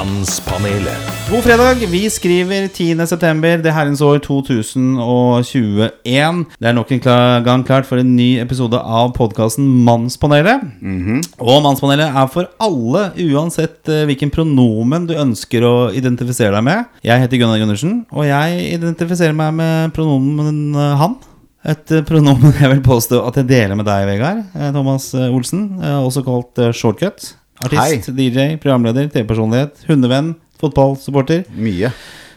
Mannspanelet. God fredag. Vi skriver 10. september, det herrens år 2021. Det er nok en gang klart for en ny episode av podkasten Mannspanelet. Og Mannspanelet er for alle, uansett eh, hvilken pronomen du ønsker å identifisere deg med. Jeg heter Gunnar Gundersen, og jeg identifiserer meg med pronomen eh, han. Et eh, pronomen jeg vil påstå at jeg deler med deg, Vegard. Thomas Olsen, også kalt Shortcut. Artist, DJ, programleder, TV-personlighet, hundevenn, fotballsupporter. Mye.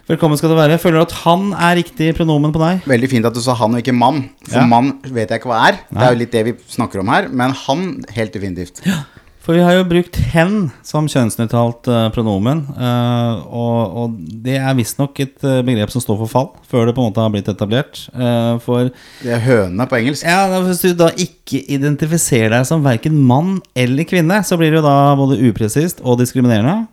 Velkommen skal du være. Føler du at han er riktig pronomen på deg? Veldig fint at du sa han og ikke mann. For Ja. mann vet jeg ikke hva er. Det er jo litt det vi snakker om her. Men han helt definitivt. For vi har jo brukt 'hen' som kjønnsnøytralt uh, pronomen. Uh, og, og det er visstnok et uh, begrep som står for fall, før det på en måte har blitt etablert. Eh, for Det er høna på engelsk. ja, hvis du da ikke identifiserer deg som verken mann eller kvinne, så blir det jo da både upresist og diskriminerende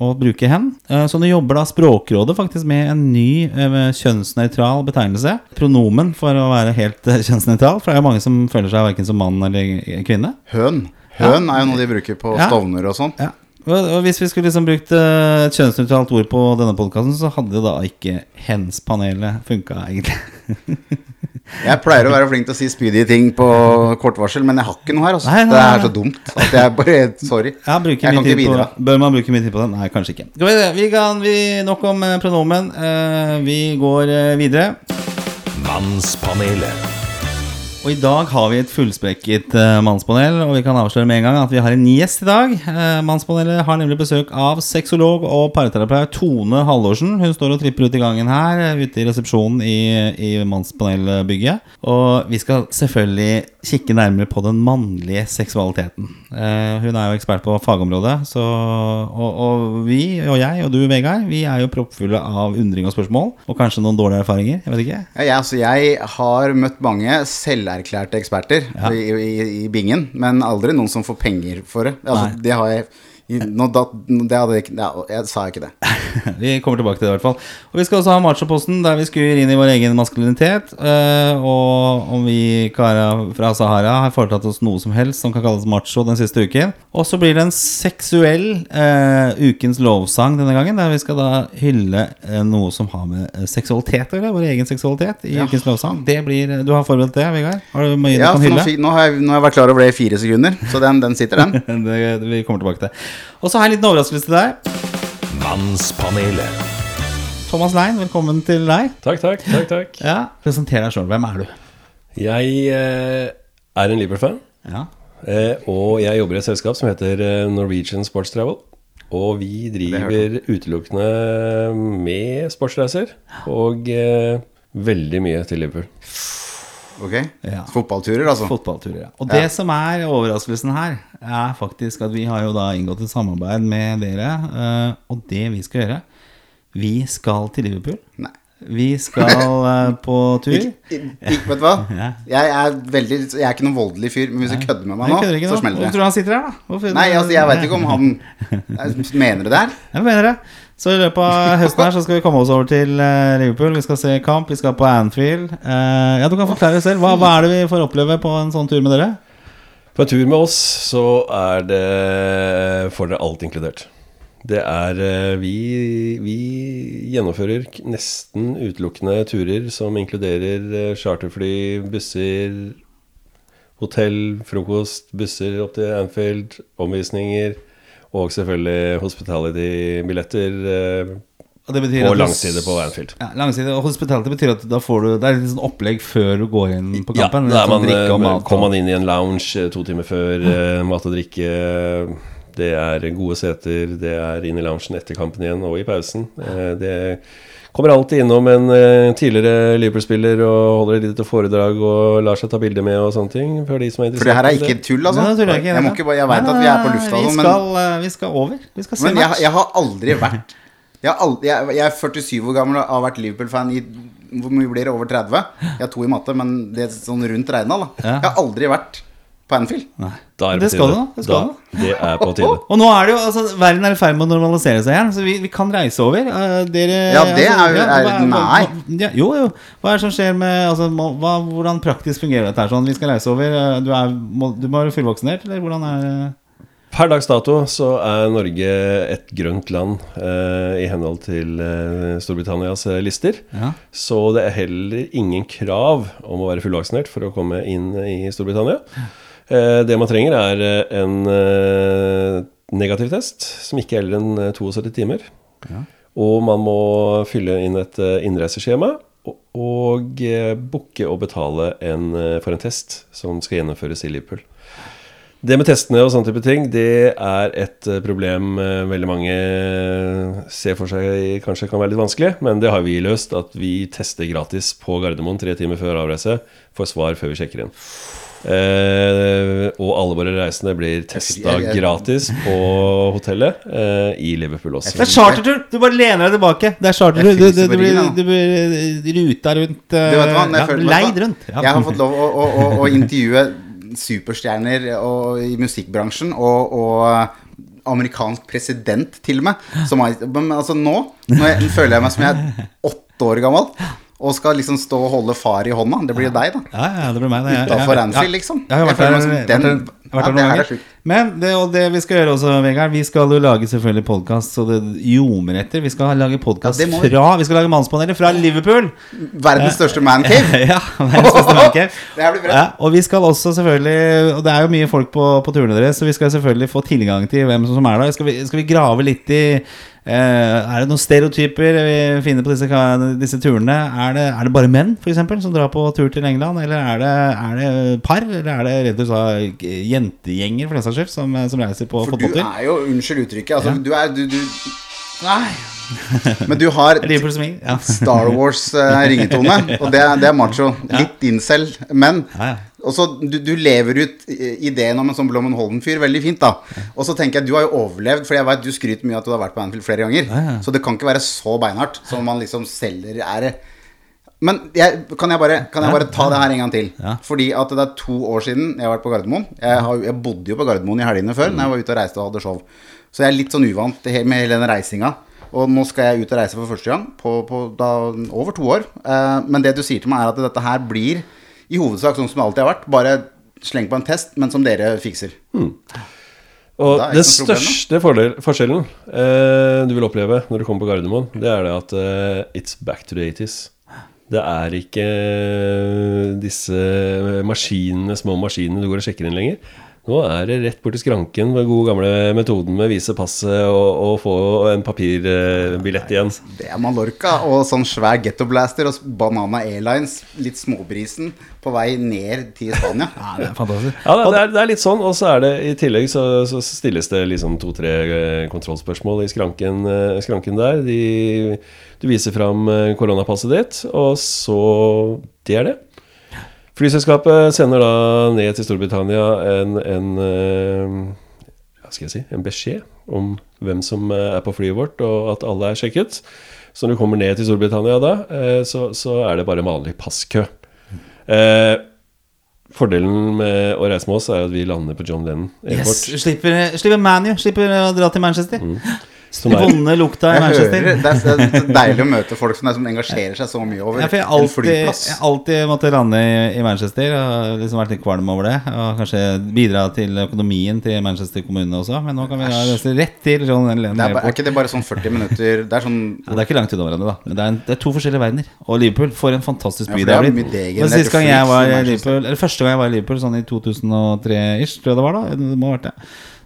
å bruke 'hen'. Eh, Så nå jobber da Språkrådet faktisk med en ny eh, kjønnsnøytral betegnelse. Pronomen for å være helt eh, kjønnsnøytral. For det er jo mange som føler seg verken som mann eller kvinne. Høn. Høn er jo noe de bruker på Ja. Stovner og sånn. Ja. Og, hvis vi skulle liksom brukt eh, et kjønnsnøytralt ord på denne podkasten, så hadde da ikke hens-panelet funka, egentlig. Jeg pleier å være flink til å si spydige ting på kort varsel, men jeg har ikke noe her. Altså. Nei, nei, Det er så dumt at jeg bare Sorry. Jeg, Jeg kan ikke på, bidra. bør man bruke mye tid på den? Nei, kanskje ikke. Skal vi, se, vi kan, vi, nok om eh, pronomen. Eh, vi går videre. Mannspanelet. Og i dag har vi et fullspekket uh, mannspanel, og vi kan avsløre med en gang at vi har en gjest i dag. Uh, mannspanelet har nemlig besøk av sexolog og parterapeut Tone Hallorsen. Hun står og tripper ut i gangen her, eh, ute i resepsjonen i, i mannspanelbygget. Og vi skal selvfølgelig kikke nærmere på den mannlige seksualiteten. Uh, hun er jo ekspert på fagområdet, så, og, og vi, og jeg og du, Vegard, vi er jo proppfulle av undring og spørsmål. Og kanskje noen dårlige erfaringer. Jeg vet ikke. Ja, jeg, altså, jeg har møtt mange selverklærte eksperter Ja. i, i, i bingen, men aldri noen som får penger for det. Altså, det har jeg nå, da, det hadde jeg, ja, jeg sa ikke det. Vi kommer tilbake til det i hvert fall. Og vi skal også ha machoposten, der vi skuer inn i vår egen maskulinitet. eh, og om vi kara fra Sahara har foretatt oss noe som helst som kan kalles macho den siste uken. Og så blir det en seksuell eh, ukens lovsang denne gangen, der vi skal da hylle eh, noe som har med seksualitet å gjøre. Vår egen seksualitet i Ja. ukens lovsang. Det blir, Du har forberedt det, Vegard? Har du mye Ja, du kan hylle? nå, nå, har jeg, nå har jeg vært klar over det i fire sekunder, så den, den sitter, den. det, vi kommer tilbake til. Og så har jeg en liten overraskelse til deg. Mannspanelet. Thomas Lein, velkommen til deg. Takk, takk, takk, takk. Ja, Presenter deg sjøl. Hvem er du? Jeg eh, er en Liverpool-fan, Ja. eh, og jeg jobber i et selskap som heter eh, Norwegian Sports Travel. Og vi driver utelukkende med sportsreiser og eh, veldig mye til Liverpool. Ok? Ja. Fotballturer, altså. Fotballturer, ja. Og det som er overraskelsen her, er faktisk at vi har jo da inngått et samarbeid med dere. eh, og det vi skal gjøre Vi skal til Liverpool. Nei. Vi skal eh, på tur. Ikke, ik, vet du hva? Ja. Jeg er veldig Jeg er ikke noen voldelig fyr, men hvis du kødder med meg nå, så smeller det. Hvorfor tror du han sitter her, da? Hvorfor- Nei, altså, jeg veit ikke om han Mener du det her? Jeg mener det. Så i løpet av høsten her så skal vi komme oss over til eh, Liverpool. Vi skal se kamp, vi skal på Anfield. Eh, ja, du kan forklare selv. Hva, hva er det vi får oppleve på en sånn tur med dere? På en tur med oss så er det får dere alt inkludert. Det er eh, Vi, vi gjennomfører nesten utelukkende turer som inkluderer charterfly, busser, hotell, frokost, busser opp til Anfield, omvisninger og selvfølgelig hospitality-billetter Og at langside på Anfield. Ja, langside og hospitality betyr at da får du Det er litt sånn opplegg før du går inn på kampen. sånn man, eh, mat. kommer man inn i en lounge eh, to timer før. mm. Mat og drikke. Det er gode seter. Det er inn i loungen etter kampen igjen og i pausen. Det kommer alltid innom en eh, tidligere Liverpool-spiller og holder et lite foredrag og lar seg ta bilde med og sånne ting. For de som er For det her er interessert ikke tull, altså. Nei, jeg ikke. jeg, må ikke, jeg vet at vi er på lufta, sånn, men, eh, vi skal over. Vi skal se men jeg, jeg har aldri vært jeg, har aldri, jeg, jeg er 47 år gammel og har vært Liverpool-fan i Hvor mye blir det? Over 30? Jeg har to i matte, men det er sånn rundt regna, da. Jeg har aldri vært på Anfield. Da er Det på skal du nå, det skal Da- Det er på tide. Og nå er det jo, altså Verden er i ferd med å normalisere seg igjen, så vi, vi kan reise over. Uh, dere Ja, det altså, er jo- er- hva- nei. hva- Ja, jo, jo. Hva er det som skjer med altså, hva, Hvordan praktisk fungerer dette her? Sånn, vi skal reise over. eh, Du, er, må, du må være fullvaksinert, eller hvordan er det? Per dags dato så er Norge et grønt land eh, i henhold til eh, Storbritannias eh, lister. Ja. Så det er heller ingen krav om å være fullvaksinert for å komme inn i Storbritannia. Eh, det man trenger, er eh, en eh, negativ test som ikke er eldre enn eh, 72 timer. Og man må fylle inn et innreiseskjema og, booke og betale en, for en test som skal gjennomføres i Liverpool. Det med testene og sånne type ting, det er et problem veldig mange ser for seg kanskje kan være litt vanskelig, men det har vi løst. At vi tester gratis på Gardermoen tre timer før avreise. Får svar før vi sjekker inn. Eh, og alle våre reisende blir testa gratis på hotellet eh, i Liverpool også. Det er chartertur! Du bare lener deg tilbake. Det er chartertur. Du, du, du, blir, du blir ruta rundt eh, Du vet hva, jeg ja, Leid rundt. Ja. Jeg har fått lov å, å, å, å intervjue superstjerner og, i musikkbransjen og, og amerikansk president til og med. Som men altså nå, nå føler jeg meg som jeg er åtte år gammel og skal liksom stå og holde far i hånda. Det blir jo deg, da. Ja, ja, det blir meg. det. Jeg- Utafor jeg- Anfield, liksom. Jeg Jeg vært føler der, meg som vært den- der, vært Ja, det her er sjukt. Men det, og det vi skal gjøre også, Vegard Vi skal jo lage selvfølgelig podkast så det ljomer etter. Vi skal lage podkast Ja, vi. fra Vi skal lage Mannspanelet fra Liverpool. Verdens største mancave. ja, verdens største mancave. Det her blir bra. Ja, og vi skal også selvfølgelig Og det er jo mye folk på, på turene deres, så vi skal selvfølgelig få tilgang til hvem som er der. Skal vi, skal vi grave litt i Uh, Er det noen stereotyper vi finner på disse, disse turene? Er det, er det bare menn for eksempel, som drar på tur til England? Eller er det, er det par? Eller er det rett og slett jentegjenger for den saks skyld som, som reiser på For du er jo, unnskyld uttrykket, altså, Ja. du er du, du, Nei. Men du har. Star Wars-ringetone, og det, det er macho. Litt incel, men Ja, ja. Og så du, du lever ut ideen om en sånn Blommen Holden-fyr veldig fint, da. Og så tenker jeg, du har jo overlevd, for jeg vet du skryter mye av at du har vært på Anfield flere ganger. Så det kan ikke være så beinhardt som man liksom selger er det. Men jeg, kan, jeg bare, kan jeg bare ta det her en gang til? Ja. Fordi at det er to år siden jeg har vært på Gardermoen. Jeg, har, jeg bodde jo på Gardermoen i helgene før, når jeg var ute og reiste og hadde show. Så jeg er litt sånn uvant med hele den reisinga. Og nå skal jeg ut og reise for første gang på, på da, over to år. Eh, men det du sier til meg, er at dette her blir i hovedsak sånn som det alltid har vært. Bare sleng på en test, men som dere fikser. Og er noe problem, da. største fordel, forskjellen eh, du vil oppleve når du kommer på Gardermoen, det er det at eh, it's back to the 80s. Det er ikke disse maskinene, små maskinene du går og sjekker inn lenger. Nå er det rett bort til skranken med gode gamle metoden med vise passet og, og få en papirbillett igjen. Det er Mallorca og sånn svær gettoblaster og Banana Airlines, litt småbrisen, på vei ned til Spania. Ja, det er fantastisk. Ja, det, det, er, det er litt sånn, og så er det i tillegg så, så stilles det liksom to-tre eh, kontrollspørsmål i skranken, eh, skranken der. De, du viser fram eh, koronapasset ditt, og så Det er det. Flyselskapet sender da ned til Storbritannia en, en eh, Hva skal jeg si En beskjed om hvem som eh, er på flyet vårt, og at alle er sjekket. Så når du kommer ned til Storbritannia da, eh, så, så er det bare en vanlig passkø. Eh, fordelen med å reise med oss er at vi lander på John Lennon Airport. Yes, slipper, slipper ManU. Slipper å dra til Manchester. Som Den vonde lukta i Manchester. hører, det, er, deilig å møte folk som, er, som engasjerer seg så mye over Ja, for jeg en flyplass. jeg alltid måtte lande i, i Manchester og liksom vært litt kvalm over det. Og kanskje bidra til økonomien til Manchester kommune også. Men nå kan vi reise rett til John Lennon er, er ikke det bare sånn 40 minutter Det er sånn Ja, det er ikke langt unna hverandre, da. Men det er, en, det er to forskjellige verdener. Og Liverpool, for en fantastisk by ja, det har blitt. Sist gang jeg var i. Liverpool Eller første gang jeg var i Liverpool, sånn i 2003-ish, tror jeg det var da. Det må ha vært det.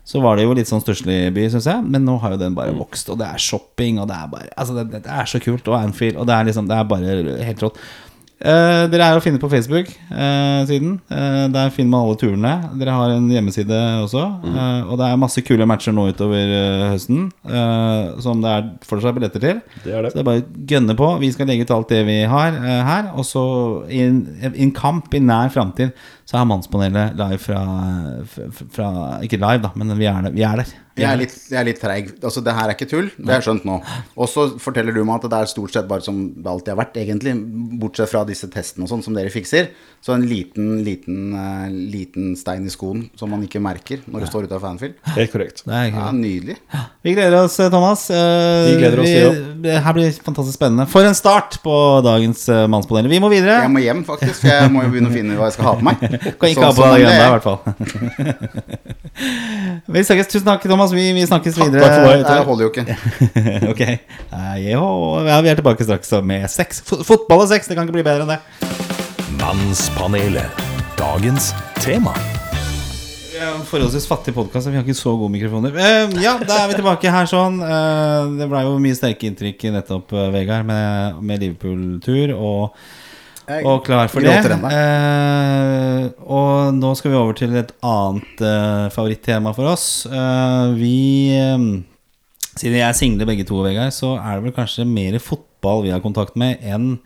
Så var det jo litt sånn stusslig by, syns jeg. Men nå har jo den bare vokst, og det er shopping, og det er bare Altså, det, det er så kult. Og Anfield, og det er liksom Det er bare helt rått. Eh, dere er å finne på Facebook-siden. Eh, der finner man alle turene. Dere har en hjemmeside også. eh, og det er masse kule matcher nå utover eh, høsten eh, som det er fortsatt billetter til. det er Så det. det er bare å gønne på. Vi skal legge ut alt det vi har eh, her. Og så i en, kamp i nær framtid så er Mannspanelet live fra, fra Ikke live, da, men vi er, der- vi er der. Jeg er er litt, jeg er litt treig. Altså, det her er ikke tull. Det har jeg skjønt nå. Og så forteller du meg at det er stort sett bare som det alltid har vært, egentlig. Bortsett fra disse testene og sånn som dere fikser. Så en liten, liten, uh, liten stein i skoen som man ikke merker når du står ute av fanfield. Helt korrekt. Det er Ja, nydelig. Vi gleder oss, eh, Thomas. Uh, Vi gleder oss, vi- Det her blir fantastisk spennende. For en start på dagens uh, Mannspanel. Vi må videre. Jeg må hjem, faktisk. For jeg må jo begynne å finne hva jeg skal ha på meg. Kan ikke så, ha på deg det er. i hvert fall. Vi snakkes. Tusen takk, Thomas. Vi, vi snakkes videre. Takk for meg. Det holder jo ikke. ok. Ja, vi er tilbake straks med sex. Fo- Fotball og sex, det kan ikke bli bedre enn det. Mannspanelet. Dagens tema. Vi er en forholdsvis fattig podkast, vi har ikke så gode mikrofoner. Uh, ja, da er vi tilbake her sånn. Uh, det blei jo mye sterke inntrykk nettopp, uh, Vegard, med, med Liverpool-tur. Og, og klar for det. Eh, og nå skal vi over til et annet eh, favorittema for oss. Eh, vi eh, Siden jeg er single begge to, Vegard, så er det vel kanskje mer fotball vi har kontakt med enn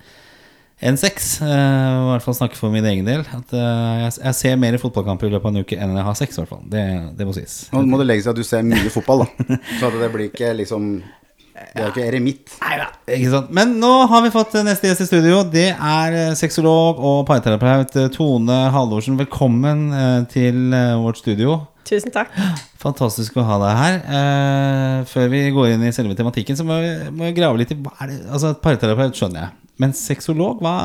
enn sex. Eh, I hvert fall snakke for min egen del. At, eh, jeg, jeg ser mer fotballkamper i løpet av en uke enn jeg har sex. i hvert fall Det, det må sies. Nå må det legge seg at du ser mye fotball, da. Så det blir ikke liksom Det er jo ikke eremitt. Neida, ikke sant? Men nå har vi fått neste gjest i studio. Det er eh, sexolog og parterapeut eh, Tone Halvorsen. Velkommen eh, til eh, vårt studio. Tusen takk. Fantastisk å ha deg her. Eh, før vi går inn i selve tematikken, så må vi grave litt i hva er det Altså, parterapeut skjønner jeg. Men sexolog, hva,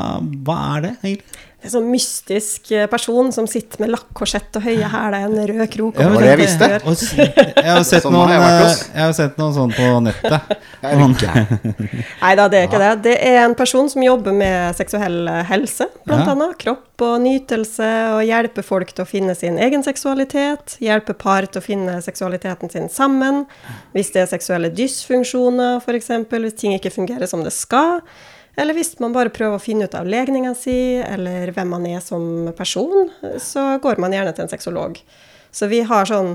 hva er det egentlig? Det en sånn mystisk eh, person som sitter med lakkorsett og høye hæler, en rød krok. Ja, var det jeg visste. Jeg har sett Sånn noen jeg eh. Jeg har sett noen sånn på nettet. Nei da, det er ikke det. Det er en person som jobber med seksuell eh, helse, blant Ja. annet. Kropp og nytelse, og hjelper folk til å finne sin egen seksualitet. Hjelper par til å finne seksualiteten sin sammen. Hvis det er seksuelle dysfunksjoner, f.eks. Hvis ting ikke fungerer som det skal. Eller hvis man bare prøver å finne ut av legninga si, eller hvem man er som person, så går man gjerne til en sexolog. Så vi har sånn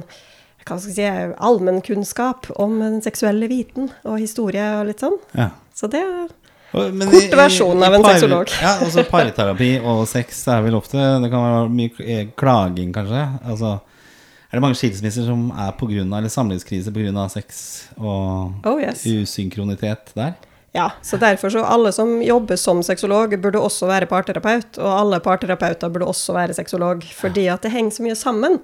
hva skal si, allmennkunnskap om den seksuelle viten og historie og litt sånn. Ja. Så det er men Kort versjon av en par- sexolog. Ja, også Parterapi og sex er vel ofte Det kan være mye klaging, kanskje. Altså, er det mange skilsmisser som er på grunn av Eller samlivskrise pga. sex og Oh, yes. usynkronitet der? Ja, så derfor så alle som jobber som sexolog, burde også være parterapeut, og alle parterapeuter burde også være sexolog, fordi at det henger så mye sammen.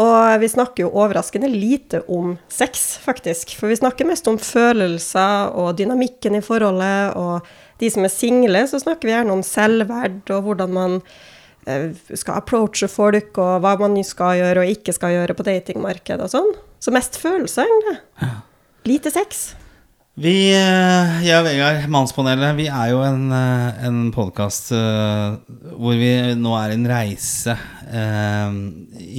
Og vi snakker jo overraskende lite om sex, faktisk. For vi snakker mest om følelser og dynamikken i forholdet, og de som er single, så snakker vi gjerne om selvverd og hvordan man eh, skal approache folk, og hva man skal gjøre og ikke skal gjøre på datingmarkedet og sånn. Så mest følelser, egentlig. Lite sex. Vi, eh, jeg og Vegard, Mannspanelet, vi er jo en, eh, en podkast hvor vi nå er en reise eh,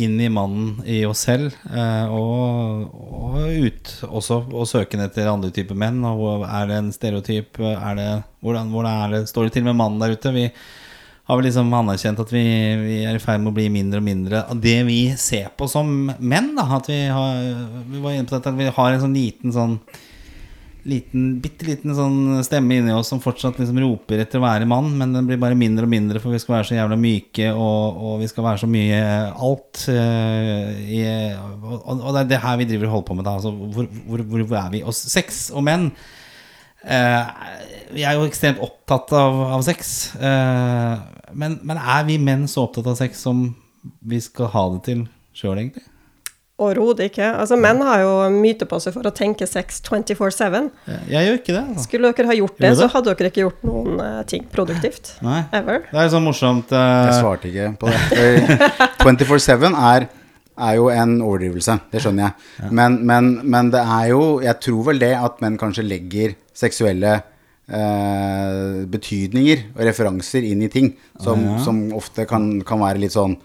inn i mannen i oss selv. eh, og, og ut også, og søken etter andre typer menn. Og er det en stereotyp? Er det, hvordan, hvordan er det, står det til med mannen der ute? Vi har vel liksom anerkjent at vi, vi er i ferd med å bli mindre og mindre av det vi ser på som menn. Da. At vi, har, vi var inne på dette, at vi har en sånn liten sånn liten, bitte liten sånn stemme inni oss som fortsatt liksom roper etter å være mann, men den blir bare mindre og mindre, for vi skal være så jævla myke, og, og vi skal være så mye alt. Uh, i, og, og det er det her vi driver og holder på med, da. Altså, hvor, hvor, hvor, er vi? Og sex og menn uh, Vi er jo ekstremt opptatt av, av sex. Uh, men, men er vi menn så opptatt av sex som vi skal ha det til sjøl, egentlig? Overhodet ikke. Altså, menn har jo myte på seg for å tenke sex 24-7. Jeg, gjør ikke det. Altså. Skulle dere ha gjort det, så hadde dere ikke gjort noen uh, ting produktivt. Nei. Ever. Det er sånn morsomt uh... Jeg svarte ikke på det. 24-7 er, er jo en overdrivelse, det skjønner jeg. Men, men, men det er jo Jeg tror vel det at menn kanskje legger seksuelle uh, betydninger og referanser inn i ting som, Ja. som ofte kan, kan være litt sånn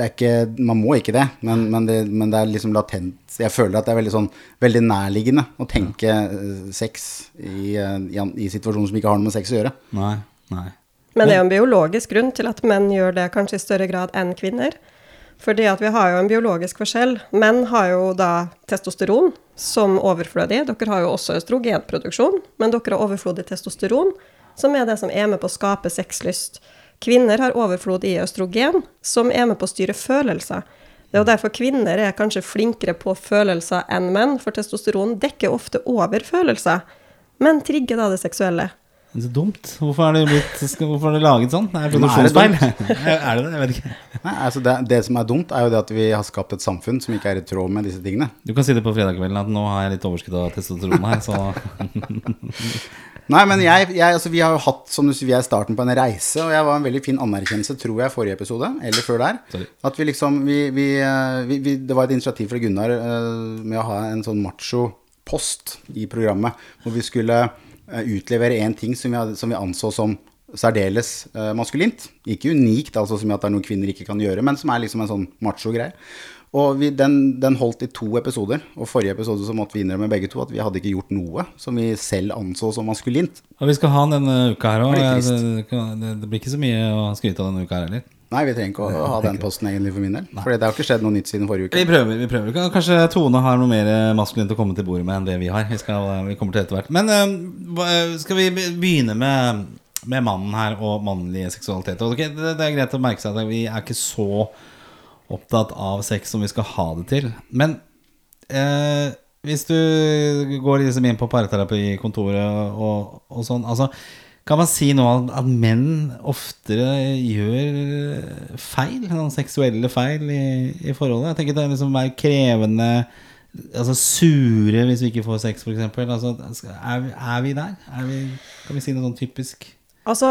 det er ikke, Man må ikke det, men, men, det, men det er liksom latent Jeg føler at det er veldig sånn Veldig nærliggende å tenke eh, sex i, eh, i, i situasjoner som ikke har noe med sex å gjøre. Nei. Nei. Men det er jo en biologisk grunn til at menn gjør det kanskje i større grad enn kvinner. Fordi at vi har jo en biologisk forskjell. Menn har jo da testosteron som overflødig. Dere har jo også østrogenproduksjon, men dere har overflodig testosteron, som er det som er med på å skape sexlyst. Kvinner har overflod i østrogen, som er med på å styre følelser. Det er jo derfor kvinner er kanskje flinkere på følelser enn menn, for testosteron dekker ofte over følelser, men trigger da det seksuelle. Det er så dumt. Hvorfor er det, blitt, hvorfor er det laget sånn? Det er er produksjonsfeil. er det det? Jeg vet ikke. Nei, altså det, det som er dumt, er jo det at vi har skapt et samfunn som ikke er i tråd med disse tingene. Du kan si det på fredagskvelden at nå har jeg litt overskudd av testosteron her, så Nei, men jeg, jeg, altså, vi har jo hatt, som du sier, vi er starten på en reise, og jeg var en veldig fin anerkjennelse, tror jeg, forrige episode, eller før der. Sorry. At vi liksom, vi, vi, eh, vi, Det var et initiativ fra Gunnar uh, med å ha en sånn macho-post i programmet, hvor vi skulle uh, utlevere en ting som vi, hadde, som vi anså som særdeles uh, maskulint. Ikke unikt, altså som at det er noe kvinner ikke kan gjøre, men som er liksom en sånn macho-greie. Og vi, den, den holdt i to episoder, og forrige episode så måtte vi innrømme begge to at vi hadde ikke gjort noe som vi selv anså som maskulint. Og vi skal ha den denne uka her òg. Det. Det, det, blir ikke så mye å skryte av denne uka her heller. Nei, vi trenger ikke å ha den posten egentlig for min del. For det har ikke skjedd noe nytt siden forrige uke. Vi prøver. vi prøver Kanskje Tone har noe mer maskulint å komme til bordet med enn det vi har. Vi, skal, vi kommer til etter hvert. Men eh, skal vi begynne med, med mannen her og mannlig seksualitet? Okay, det, det er greit å merke seg at vi er ikke så opptatt av sex som vi skal ha det til. Men eh, hvis du går liksom inn på parterapikontoret og, og sånn altså, Kan man si nå at, at menn oftere gjør feil? Noen seksuelle feil i, i forholdet? Jeg tenker det er liksom mer krevende Altså sure hvis vi ikke får sex, f.eks. Altså, er, er vi der? Er vi, kan vi si noe sånn typisk? Altså,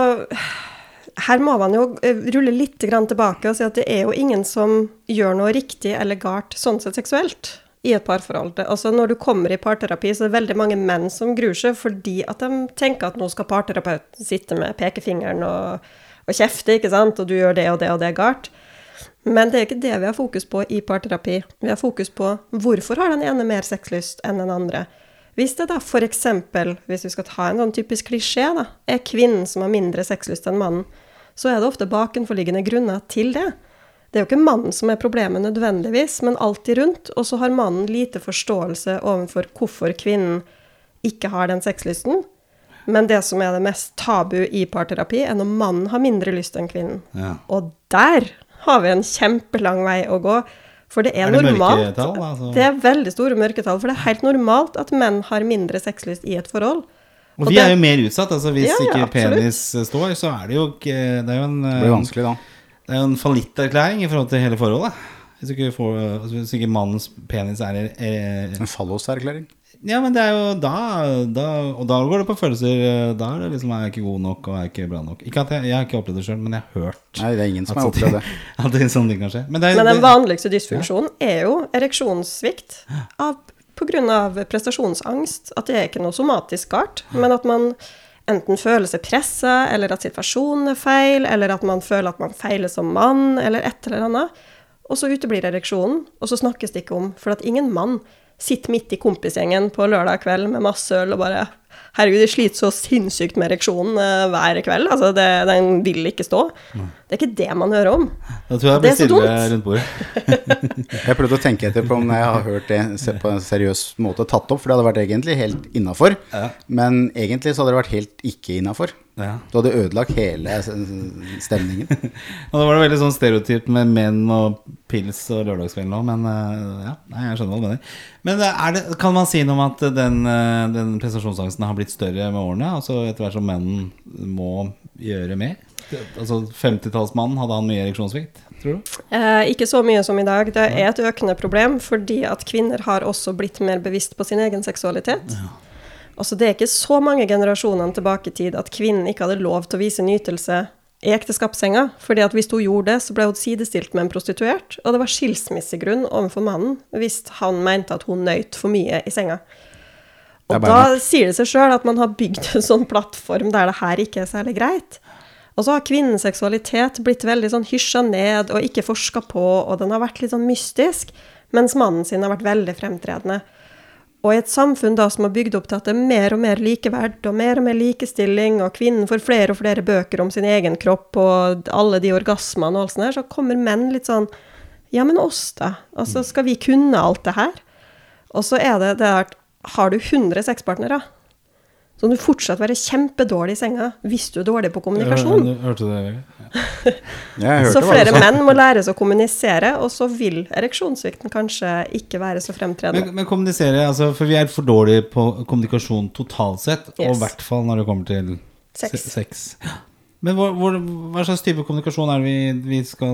her må man jo eh, rulle litt tilbake og si at det er jo ingen som gjør noe riktig eller galt sånn sett seksuelt i et parforhold. Altså, når du kommer i parterapi, så er det veldig mange menn som gruer seg fordi at de tenker at nå skal parterapeuten sitte med pekefingeren og, og kjefte, ikke sant, og du gjør det og det og det galt. Men det er ikke det vi har fokus på i parterapi. Vi har fokus på hvorfor har den ene mer sexlyst enn den andre. Hvis det da f.eks., hvis vi skal ta en sånn typisk klisjé, da, er kvinnen som har mindre sexlyst enn mannen, så er det ofte bakenforliggende grunner til det. Det er jo ikke mannen som er problemet nødvendigvis, men alltid rundt. Og så har mannen lite forståelse overfor hvorfor kvinnen ikke har den sexlysten. Men det som er det mest tabu i parterapi, er når mannen har mindre lyst enn kvinnen. Ja. Og der har vi en kjempelang vei å gå. For det er, Er det normalt. mørketall, altså? Det er veldig store mørketall. For det er helt normalt at menn har mindre sexlyst i et forhold. Og Og vi det- er jo mer utsatt. Altså Hvis Ja, ja, ikke penis står, så er det jo ikke Det er jo en, Det blir vanskelig da. det er jo en fallitterklæring i forhold til hele forholdet. Hvis ikke, får, hvis ikke mannens penis er, er En falloserklæring. Ja, men det er jo da, da Og da går det på følelser. Da er det liksom Er jeg ikke god nok og er jeg ikke bra nok? Ikke at jeg, jeg har ikke opplevd det sjøl, men jeg har hørt Nei, det er ingen som har opplevd det. At det sånne ting kan skje. Men, det er, Men den vanligste dysfunksjonen er jo ereksjonssvikt av, av prestasjonsangst. At det er ikke noe somatisk galt, men at man enten føler seg pressa, eller at situasjonen er feil, eller at man føler at man feiler som mann, eller et eller annet. Og så uteblir ereksjonen, og så snakkes det ikke om, for at ingen mann sitter midt i kompisgjengen på lørdag kveld med masse øl og bare Herregud, de sliter så sinnssykt med ereksjonen eh, hver kveld. Altså, det, den vil ikke stå. Det er ikke det man hører om. da tror jeg det det blir er stille rundt bordet. Jeg prøvde å tenke etter på om jeg har hørt det på en seriøs måte tatt opp, for det hadde vært egentlig helt innafor. Ja. Men egentlig så hadde det vært helt ikke innafor. Ja. Du hadde ødelagt hele stemningen. Og da var det veldig sånn stereotypt med menn og pils og lørdagskvelden òg, men eh, ja, nei, jeg skjønner hva du mener. Men eh, er det, kan man si noe om at den, den prestasjonsangsten har blitt større med årene? Altså etter hvert som menn må gjøre mer? Altså 50-tallsmannen, hadde han mye ereksjonssvikt, tror du? Eh, ikke så mye som i dag. Det er et økende problem fordi at kvinner har også blitt mer bevisst på sin egen seksualitet. Altså, det er ikke så mange generasjoner tilbake i tid at kvinnen ikke hadde lov til å vise nytelse i ekteskapssenga. fordi at hvis hun gjorde det, så ble hun sidestilt med en prostituert. Og det var skilsmissegrunn overfor mannen hvis han mente at hun nøyt for mye i senga. Og da sier det seg sjøl at man har bygd en sånn plattform der det her ikke er særlig greit. Og så har kvinnens seksualitet blitt veldig sånn hysja ned og ikke forska på, og den har vært litt sånn mystisk, mens mannen sin har vært veldig fremtredende. Og i et samfunn da som har bygd opp til at det er mer og mer likeverd og mer og mer likestilling, og kvinnen får flere og flere bøker om sin egen kropp og alle de orgasmene og alt sånt her, så kommer menn litt sånn Ja, men oss, da? Altså, skal vi kunne alt det her? Og så er det det at har du 100 sexpartnere, så kan du fortsatt være kjempedårlig i senga hvis du er dårlig på kommunikasjon. Jeg Hørte det? Jeg hørte Så flere menn må lære seg å kommunisere, og så vil ereksjonssvikten kanskje ikke være så fremtredende. Men, men kommunisere, altså, for vi er for dårlige på kommunikasjon totalt sett, og i hvert fall når det kommer til Sex. se- sex. Men hvor, hvor, hva slags type kommunikasjon er det vi, vi skal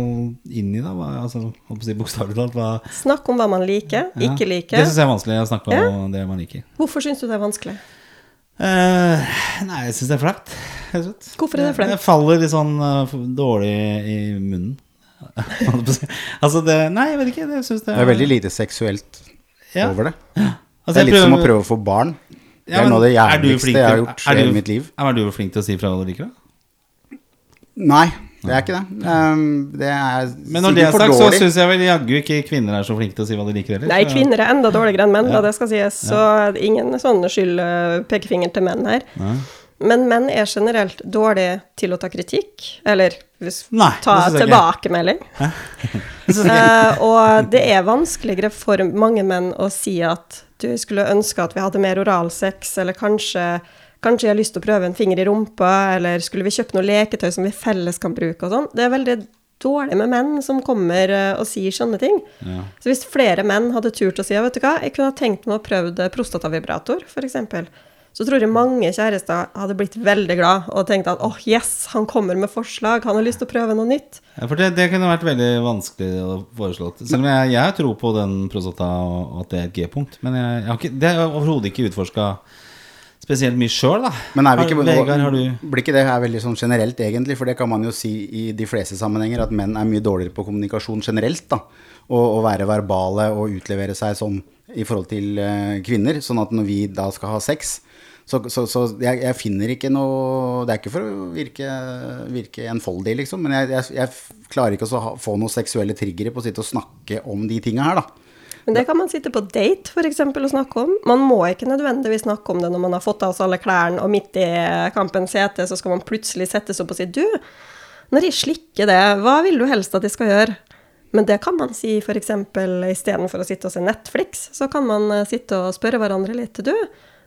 inn i, da? Hva, altså, Bokstavelig talt. Hva, Snakk om hva man liker, ja. ikke Det liker. syns jeg er vanskelig å snakke om Ja. det man liker. Hvorfor syns du det er vanskelig? Eh, nei, jeg syns det er flaut. Hvorfor er det flaut? Jeg faller litt sånn uh, dårlig i munnen. Altså det Nei, jeg vet ikke. Jeg det, er... Det er veldig lite seksuelt Ja. over det. Altså, Det er litt litt som å prøve å få barn. Det er noe av det jævligste jeg har gjort i mitt liv. Er du flink til å si fra hva du liker, da? Nei, det er ikke det. Um, det er Men når det er sagt, så syns jeg vel jaggu ikke kvinner er så flinke til å si hva de liker heller. Nei, kvinner er enda dårligere enn menn, Ja. da det skal sies. Så ingen sånn skyld eh, pekefinger til menn her. Nei. Men menn er generelt dårlige til å ta kritikk, eller hvis, Nei, ta tilbakemelding. uh, og det er vanskeligere for mange menn å si at du skulle ønske at vi hadde mer oralsex, eller kanskje, kanskje jeg har lyst til å prøve en finger i rumpa, eller skulle vi kjøpe noe leketøy som vi felles kan bruke og sånn. Det er veldig dårlig med menn som kommer eh, og sier sånne ting. Ja. Så hvis flere menn hadde turt å si, vet du hva, jeg kunne ha tenkt meg å prøve prostatavibrator, eksempel, så tror jeg mange kjærester hadde blitt veldig glad og tenkt at, åh, yes, han kommer med forslag, han har lyst til å prøve noe nytt. Ja, for det, det kunne vært veldig vanskelig å foreslå. Selv om jeg, jeg tror på den prostata og at det er et G-punkt. Men jeg, jeg har ikke, det har jeg overhodet ikke utforska spesielt mye sjøl, da. Men er vi ikke, Har- Vegard, har du blir ikke det her veldig sånn generelt, egentlig? For det kan man jo si i de fleste sammenhenger, at menn er mye dårligere på kommunikasjon generelt. da. Og å være verbale og utlevere seg sånn i forhold til uh, kvinner. Sånn at når vi da skal ha sex så, så, så jeg, jeg finner ikke noe Det er ikke for å virke, virke enfoldig, liksom, men jeg, jeg, jeg klarer ikke å ha, få noen seksuelle triggere på å sitte og snakke om de tinga her, da. Men det kan man sitte på date, for eksempel, og snakke om. Man må ikke nødvendigvis snakke om det når man har fått av seg alle klærne, og midt i kampens hete, så skal man plutselig settes opp og si, du, når jeg slikker det, hva vil du helst at jeg skal gjøre? Men det kan man si eksempel istedenfor å sitte og se Netflix, så kan man eh, sitte og spørre hverandre litt. Du,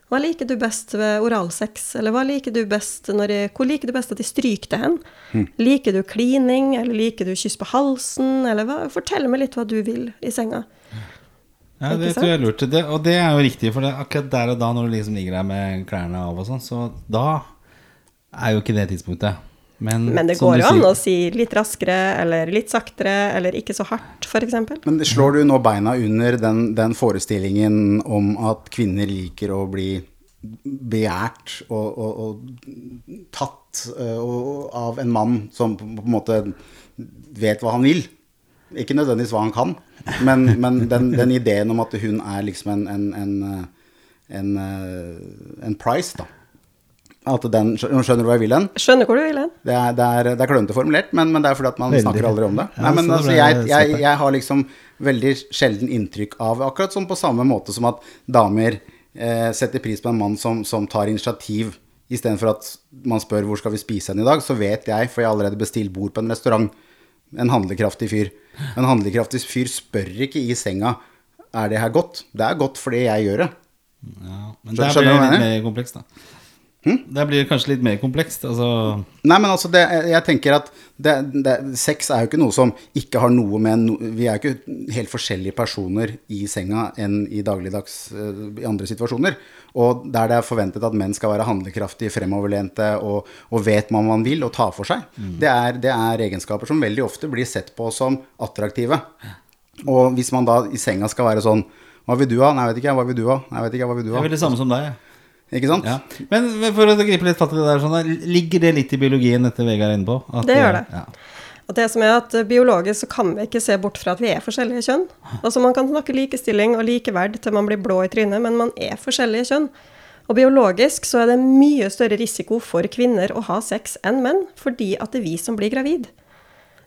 hva liker du best ved oralsex? Eller hva liker du best når jeg, hvor liker du best at de stryker det hen? Liker du klining, eller liker du kyss på halsen, eller hva? Fortell meg litt hva du vil i senga. Ja, det tror jeg er lurt. Det, og det er jo riktig, for det, akkurat der og da når du liksom ligger der med klærne av og sånn, så da er jo ikke det tidspunktet. Men, Men det går jo an å si litt raskere, eller litt saktere, eller ikke så hardt, f.eks. Men slår du nå beina under den, den forestillingen om at kvinner liker å bli begjært og, og, og tatt øh, og, av en mann som på, på en måte vet hva han vil? Ikke nødvendigvis hva han kan, men, men den, den ideen om at hun er liksom en, en, en, en, øh, en price, da. At den, skjønner du hva jeg vil hen? Skjønner hvor du vil hen. Det er, det er, det er klønete formulert, men, men det er fordi at man Veldig. snakker aldri om det. Nei, men altså, jeg, jeg, jeg har liksom veldig sjelden inntrykk av Akkurat sånn på samme måte som at damer eh, setter pris på en mann som, som tar initiativ. Istedenfor at man spør hvor skal vi spise hen i dag, så vet jeg, for jeg har allerede bestilt bord på en restaurant, en handlekraftig fyr. En handlekraftig fyr spør ikke i senga er det her godt. Det er godt fordi jeg gjør det. Ja, men der blir det litt mer komplekst, da. Der blir kanskje litt mer komplekst. Altså, Nei, men altså, det, jeg tenker at det, det, sex er jo ikke noe som ikke har noe med no, Vi er jo ikke helt forskjellige personer i senga enn i dagligdags eh, i andre situasjoner. Og der det er forventet at menn skal være handlekraftige, fremoverlente og, og vet hva man vil og tar for seg, det, er, det er egenskaper som veldig ofte blir sett på som attraktive. Og hvis man da i senga skal være sånn Hva vil du ha? Nei, jeg vet ikke. Hva vil du ha? Nei, jeg vet ikke. Hva vil du jeg ha? er vil det samme som deg. Ikke sant? Ja. Men for å gripe litt fatt i det der, sånn, der, ligger det litt i biologien, dette Vegard er inne på? At, Det gjør det. Ja. Og det som er at eh, Biologisk så kan vi ikke se bort fra at vi er forskjellige kjønn. Altså Man kan snakke likestilling og likeverd til man blir blå i trynet, men man er forskjellige kjønn. Og biologisk så er det mye større risiko for kvinner å ha sex enn menn, fordi at det er vi som blir gravid.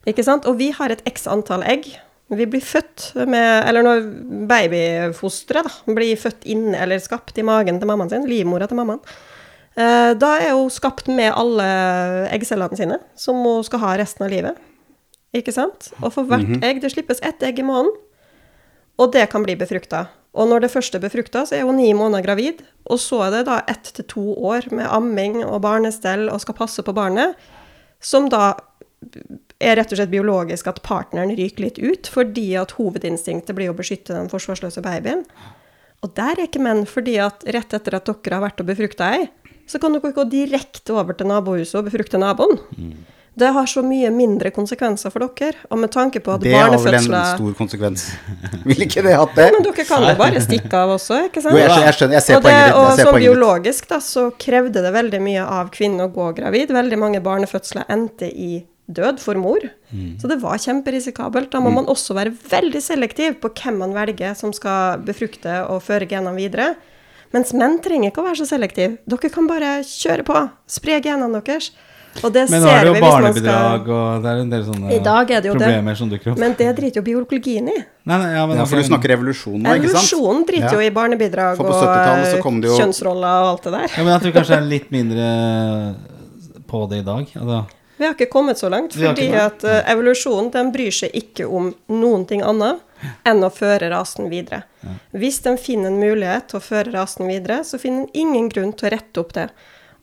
Ikke sant? Og vi har et x antall egg. Vi blir født med Eller når babyfosteret da, blir født inn eller skapt i magen til mammaen sin, livmora til mammaen, eh, da er hun skapt med alle eggcellene sine, som hun skal ha resten av livet. Ikke sant? Og for hvert egg Det slippes ett egg i måneden, og det kan bli befrukta. Og når det første er befrukta, så er hun ni måneder gravid. Og så er det da ett til to år med amming og barnestell og skal passe på barnet, som da er rett og slett biologisk at partneren ryker litt ut, fordi at hovedinstinktet blir å beskytte den forsvarsløse babyen. Og der er ikke menn, fordi at rett etter at dere har vært og befrukta ei, så kan dere gå direkte over til nabohuset og befrukte naboen. Det har så mye mindre konsekvenser for dere. Og med tanke på at Det har vel en stor konsekvens. Ville ikke det hatt det? Ja, Men dere kan jo bare stikke av også, ikke sant? Jo, jeg skjønner, jeg skjønner, jeg ser og, det, poenget ditt. og som biologisk da, så krevde det veldig mye av kvinnen å gå gravid. Veldig mange barnefødsler endte i død for mor. Mm. Så det var kjemperisikabelt. Da må man også være veldig selektiv på hvem man velger som skal befrukte og føre genene videre. Mens menn trenger ikke å være så selektive. Dere kan bare kjøre på. Spre genene deres. Og det Men nå er det jo barnebidrag, skal og det er en del sånne I dag er det jo det. problemer som dukker opp. Men det driter jo biologien i. Nei, nei, ja, men Ja, for du snakker revolusjon nå, ikke sant? Evolusjonen driter jo i barnebidrag og 70-tallet så kom det jo- kjønnsroller og alt det der. Ja, men jeg tror kanskje det er litt mindre på det i dag. Altså, Vi har ikke kommet så langt, fordi at uh, evolusjonen den bryr seg ikke om noen ting annet enn å føre rasen videre. Hvis den finner en mulighet til å føre rasen videre, så finner den ingen grunn til å rette opp det.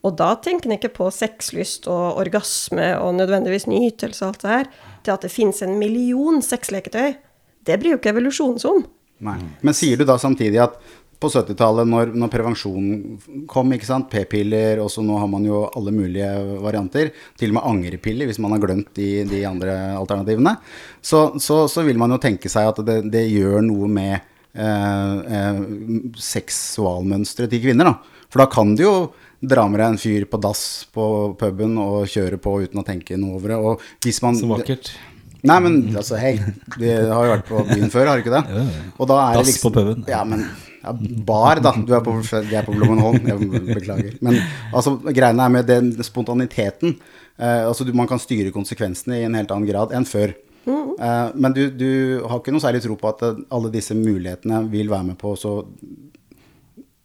Og da tenker den ikke på sexlyst og orgasme og nødvendigvis nytelse og alt det her. Til at det finnes en million sexleketøy. Det bryr jo ikke evolusjonen seg om. Nei. Men sier du da samtidig at på 70-tallet, når, når prevensjonen kom, ikke sant, p-piller, og så nå har man jo alle mulige varianter, til og med angrepiller hvis man har glemt de, de andre alternativene, så, så, så vil man jo tenke seg at det, det gjør noe med eh, eh, seksualmønsteret til kvinner, da. For da kan du jo dra med deg en fyr på dass på puben og kjøre på uten å tenke noe over det. Og hvis man så vakkert. Nei, men altså, hei, vi har jo vært på byen før, har du ikke det? Og da er det Dass liksom på puben. Ja, men ja, bar, da. Du er på, vi er på Blommenholm. Jeg beklager. Men altså, greiene er med den spontaniteten. Eh, altså, du, man kan styre konsekvensene i en helt annen grad enn før. Eh, men du, du har ikke noe særlig tro på at eh, alle disse mulighetene vil være med på å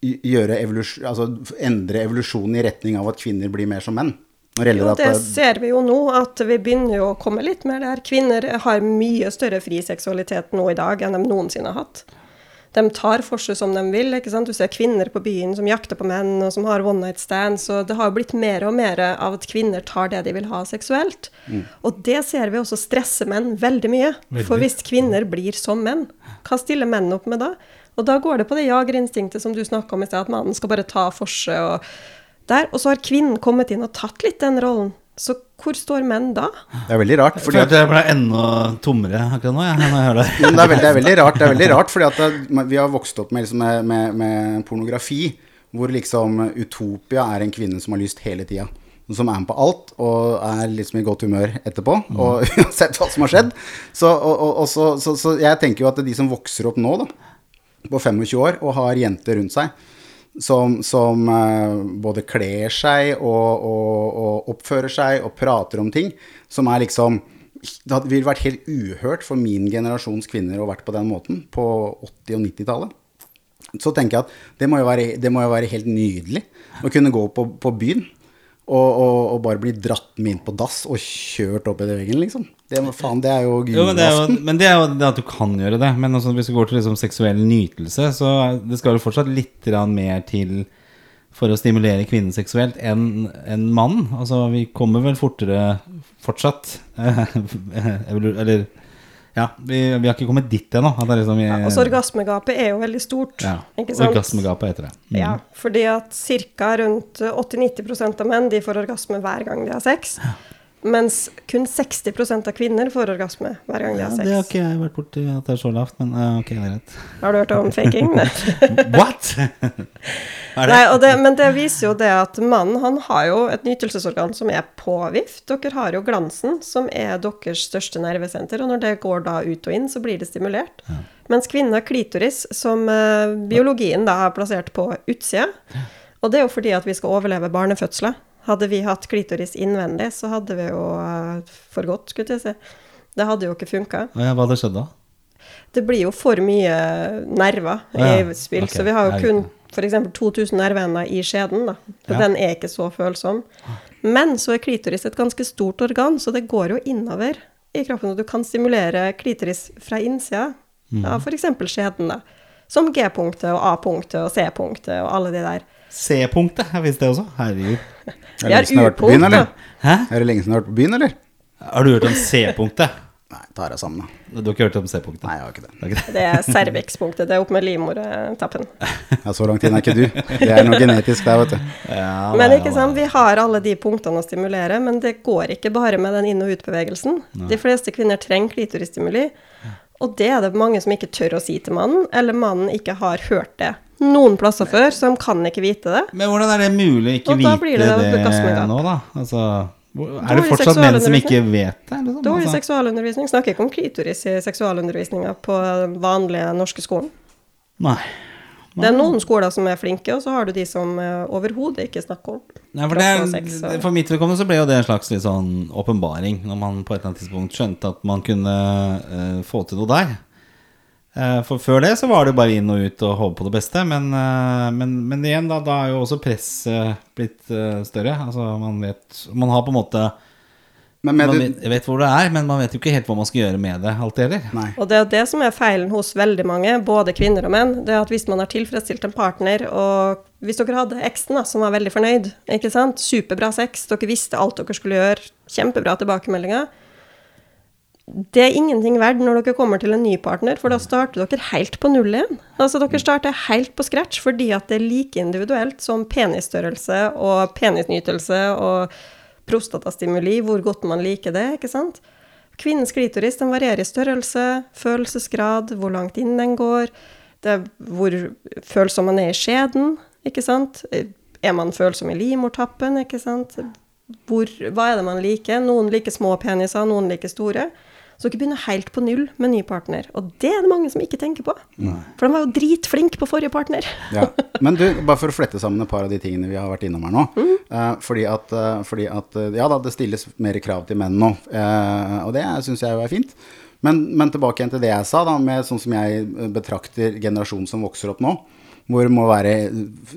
evolusjon, altså endre evolusjonen i retning av at kvinner blir mer som menn? Det Jo, at det eh, ser vi jo nå, at vi begynner jo å komme litt mer der. Kvinner har mye større fri seksualitet nå i dag enn de noensinne har hatt. De tar for seg som de vil. ikke sant? Du ser kvinner på byen som jakter på menn, og som har one night stands. og Det har jo blitt mer og mer av at kvinner tar det de vil ha seksuelt. Og det ser vi også stresser menn veldig mye. For hvis kvinner blir som menn, hva stiller menn opp med da? Og da går det på det jagerinstinktet som du snakka om i sted, at mannen skal bare ta for seg. og der, og så har kvinnen kommet inn og tatt litt den rollen. Så hvor står menn da? Det er veldig rart. Fordi at følte jeg ble enda tommere akkurat nå, jeg, når jeg hører det. Men det, er veldig, det er veldig rart, det er veldig rart fordi at det, vi har vokst opp med, liksom, med, med, med pornografi, hvor liksom Utopia er en kvinne som har lyst hele tida. Som er med på alt og er liksom i godt humør etterpå, og uansett hva som har skjedd. Så, og, og, og så, så, så jeg tenker jo at de som vokser opp nå, da, på 25 år, og har jenter rundt seg, som, som eh, både kler seg og, og, og oppfører seg og prater om ting, som er liksom Det ville vært helt uhørt for min generasjons kvinner å vært på den måten på 80- og 90-tallet. Så tenker jeg at det må jo være, må jo være helt nydelig å kunne gå på, på byen og, og, og bare bli dratt med inn på dass og kjørt opp i veggen, liksom. Det, faen, det er jo Jo, men, det er jo, julaften. men det er jo det at du kan gjøre det. Men altså, hvis du går til liksom seksuell nytelse, så det skal jo fortsatt litt mer til for å stimulere kvinnen seksuelt enn en mann. Altså, vi kommer vel fortere fortsatt Eller Ja, vi, vi har ikke kommet dit ennå. liksom ja, Og så orgasmegapet er jo veldig stort. ja, ikke sant? Orgasmegapet heter det. Mm. Ja, fordi at ca. rundt 80-90% av menn de får orgasme hver gang de har sex. Mens kun 60% av kvinner får orgasme hver gang de Ja, har det har ikke jeg vært borti at det er så lavt, men ok, det er rett. Har du hørt om faking? What?! Nei, det, men det viser jo det at mannen han har jo et nytelsesorgan som er påvift. Dere har jo glansen, som er deres største nervesenter, og når det går da ut og inn, så blir det stimulert. Mens kvinnen har klitoris, som eh, biologien da har plassert på utsida. Og det er jo fordi at vi skal overleve barnefødsler. Hadde vi hatt klitoris innvendig, så hadde vi jo uh, godt, skulle jeg si. Det hadde jo ikke funka. Ja, hva hadde skjedd da? Det blir jo for mye nerver Ja, i spill, Okay. så vi har jo kun f.eks. 2000 nerveender i skjeden, da. Ja. den er ikke så følsom. Men så er klitoris et ganske stort organ, så det går jo innover i kroppen, og du kan stimulere klitoris fra innsida Mm. av f.eks. skjeden, da. Som G-punktet og A-punktet og C-punktet og alle de der. C-punktet, jeg visste det også. Herregud. Er det har lenge siden du har vært på byen, eller? Hæ? Er det lenge siden du har vært på byen, eller? Har du hørt om C-punktet? Nei, tar jeg sammen, da. Du har ikke hørt om C-punktet? Nei, jeg har ikke det. Det er ikke det. Det er cervix-punktet. Det er opp med livmortappen. Ja, så langt inn er ikke du. Det er noe genetisk der, vet du. Ja, Men nei, ikke sant, vi har alle de punktene å stimulere, men det går ikke bare med den inn- og utbevegelsen. De fleste kvinner trenger klitorisstimuli, og det er det mange som ikke tør å si til mannen, eller mannen ikke har hørt det noen plasser før, så de kan ikke vite det. Men hvordan er det mulig å ikke vite det, det nå, da? Altså, er det fortsatt menn som ikke vet det? Liksom? Dårlig Altså, seksualundervisning. Snakker ikke om klitoris i seksualundervisninga på den vanlige norske skolen. nei. Det er noen skoler som er flinke, og så har du de som uh, overhodet ikke snakker om Nei, for, det for mitt vedkommende så ble jo det en slags sånn åpenbaring, når man på et eller annet tidspunkt skjønte at man kunne uh, få til noe der. Eh, for før det så var det bare inn og ut og håpe på det beste, men, eh, men, men igjen, da, da er jo også presset blitt eh, større. Altså, man vet Man har på en måte Men med Man du, vet, vet hvor det er, men man vet jo ikke helt hva man skal gjøre med det alltid heller. Nei. Og det er det som er feilen hos veldig mange, både kvinner og menn. Det er at hvis man har tilfredsstilt en partner, og hvis dere hadde eksen da, som var veldig fornøyd, ikke sant, superbra sex, dere visste alt dere skulle gjøre, kjempebra tilbakemeldinger, det er ingenting verdt når dere kommer til en ny partner, for da starter dere helt på null igjen. Altså dere starter helt på scratch fordi at det er like individuelt som penisstørrelse og penisnytelse og prostatastimuli, hvor godt man liker det, ikke sant? Kvinnens klitoris den varierer i størrelse, følelsesgrad, hvor langt inn den går, hvor følsom man er i skjeden, ikke sant? Er man følsom i livmortappen, ikke sant? Hvor, hva er det man liker? Noen liker små peniser, noen liker store. Så dere begynner helt på null med ny partner. Og det er det mange som ikke tenker på. For de var jo dritflinke på forrige partner. Ja. Men du, bare for å flette sammen et par av de tingene vi har vært innom her nå. Mm. eh, fordi, at, eh, fordi at eh, Ja da, det stilles mer krav til menn nå, eh, og det syns jeg jo er fint. Men, men tilbake igjen til det jeg sa, da, med sånn som jeg eh, betrakter generasjonen som vokser opp nå. Hvor det må være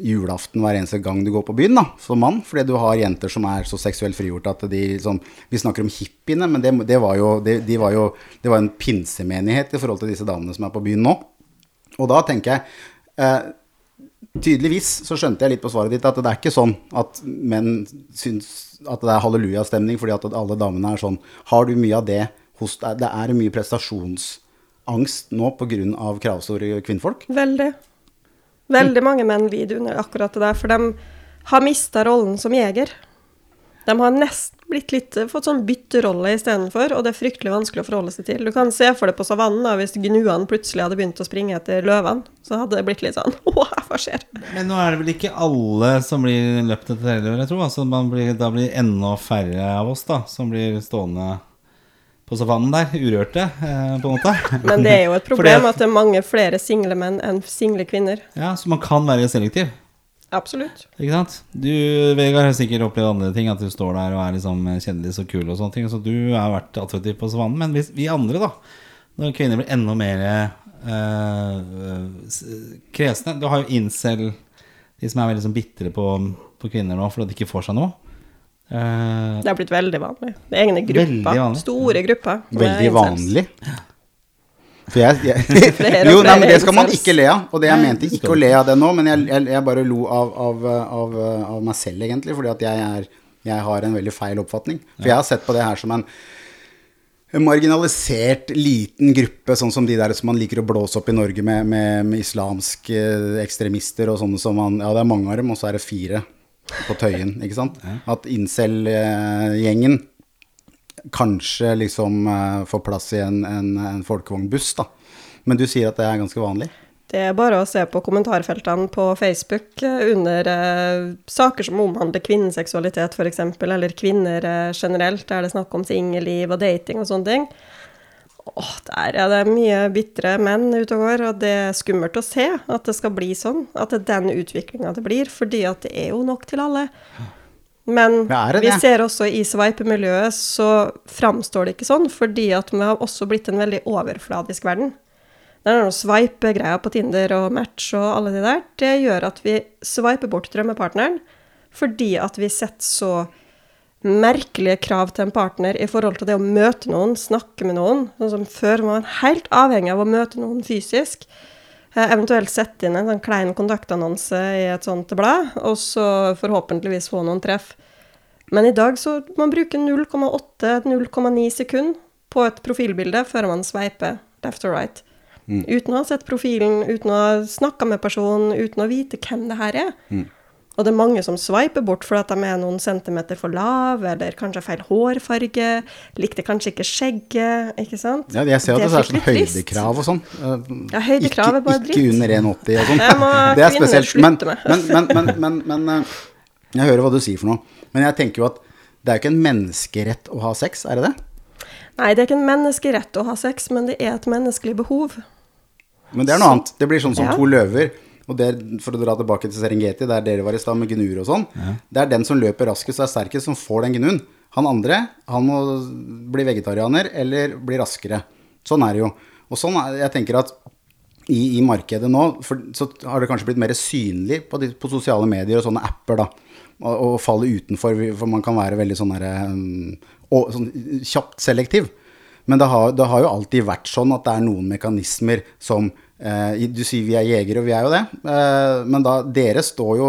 julaften hver eneste gang du går på byen, da, som mann. Fordi du har jenter som er så seksuelt frigjort at de liksom Vi snakker om hippiene, men det, det, var jo, det, de var jo Det var en pinsemenighet i forhold til disse damene som er på byen nå. Og da tenker jeg eh, Tydeligvis så skjønte jeg litt på svaret ditt at det er ikke sånn at menn syns at det er hallelujastemning fordi at alle damene er sånn. Har du mye av det hos deg? Det er mye prestasjonsangst nå pga. kravstore kvinnfolk? Veldig. Veldig mange menn lider under akkurat det der, for de har mista rollen som jeger. De har nesten blitt litt, fått sånn bytterolle istedenfor, og det er fryktelig vanskelig å forholde seg til. Du kan se for deg på savannen da, hvis gnuene plutselig hadde begynt å springe etter løvene. Så hadde det blitt litt sånn Åh, hva skjer? Men nå er det vel ikke alle som blir løpt etter heller, jeg tror. Altså, blir, da blir enda færre av oss da, som blir stående på savannen der, urørte, eh, på en måte. Men det er jo et problem at- at det er mange flere single menn enn single kvinner. Ja, så man kan være selektiv. Absolutt. Ikke sant? Du, Vegard, har sikkert opplevd andre ting. At du står der og er liksom kjendis og kul og sånne ting. Så du har vært attraktiv på savannen. Men hvis vi andre, da, når kvinner blir enda mer eh, kresne Du har jo incel, de som er veldig sånn bitre på, på kvinner nå fordi de ikke får seg noe. Eh, Det har blitt veldig vanlig. Det er egne grupper. Store grupper. Veldig vanlig. For jeg, jeg Jo, nei, men det skal man ikke le av. Og det jeg mente ikke å le av det nå, men jeg, jeg, jeg bare lo av, av, av, av meg selv, egentlig. Fordi at jeg, er, jeg har en veldig feil oppfatning. For jeg har sett på det her som en en marginalisert liten gruppe, sånn som de der som man liker å blåse opp i Norge med, med, med islamske ekstremister og sånne som man Ja, det er mange av dem, og så er det fire på Tøyen, ikke sant? At incel-gjengen kanskje liksom eh, får plass i en, en, en folkevognbuss, da. Men du sier at det er ganske vanlig? Det er bare å se på kommentarfeltene på Facebook eh, under eh, saker som omhandler kvinneseksualitet f.eks., eller kvinner eh, generelt, der det er snakk om singelliv og dating og sånne ting. Åh, der er det mye bitre menn ute og går, og det er skummelt å se at det skal bli sånn. At det er den utviklinga det blir, fordi at det er jo nok til alle. Men er det vi ser også i sveipemiljøet så framstår det ikke sånn, fordi at vi har også blitt en veldig overfladisk verden. Det er noe sveipegreier på Tinder og Match og alle de der. Det gjør at vi sveiper bort drømmepartneren fordi at vi setter så merkelige krav til en partner i forhold til det å møte noen, snakke med noen. Sånn som før var man helt avhengig av å møte noen fysisk. Eh, Eventuelt sette inn en sånn klein kontaktannonse i et sånt blad, og så forhåpentligvis få noen treff. Men i dag så man bruker 0,8-0,9 sekund på et profilbilde før man sveiper left or right. Mm. Uten å ha sett profilen, uten å ha snakka med personen, uten å vite hvem det her er. Mm. Og det er mange som sveiper bort fordi de er noen centimeter for lave, eller kanskje feil hårfarge, likte kanskje ikke skjegget, ikke sant? Ja, jeg ser at det, er sånn høydekrav og sånn. Eh, Ja, høydekrav er bare ikke, dritt. ikke under 1,80 og sånn. Det er spesielt. Men, men, men, men, men, men eh, jeg hører hva du sier for noe. Men jeg tenker jo at det er jo ikke en menneskerett å ha sex, er det det? Nei, det er ikke en menneskerett å ha sex, men det er et menneskelig behov. Men det er noe annet. Det blir sånn som Ja. to løver. Og der, for å dra tilbake til Serengeti, der dere var i stad med gnuer og sånn. Det er den som løper raskest og er sterkest, som får den gnuen. Han andre, han må bli vegetarianer eller bli raskere. Sånn er det jo. Og sånn er, jeg tenker at i, i markedet nå, for, så har det kanskje blitt mer synlig på, de, på sosiale medier og sånne apper, da. Og, og falle utenfor, for man kan være veldig sånn derre um, sånn kjapt selektiv. Men det har, det har jo alltid vært sånn at det er noen mekanismer som eh, Du sier vi er jegere, og vi er jo det. Eh, men da Dere står jo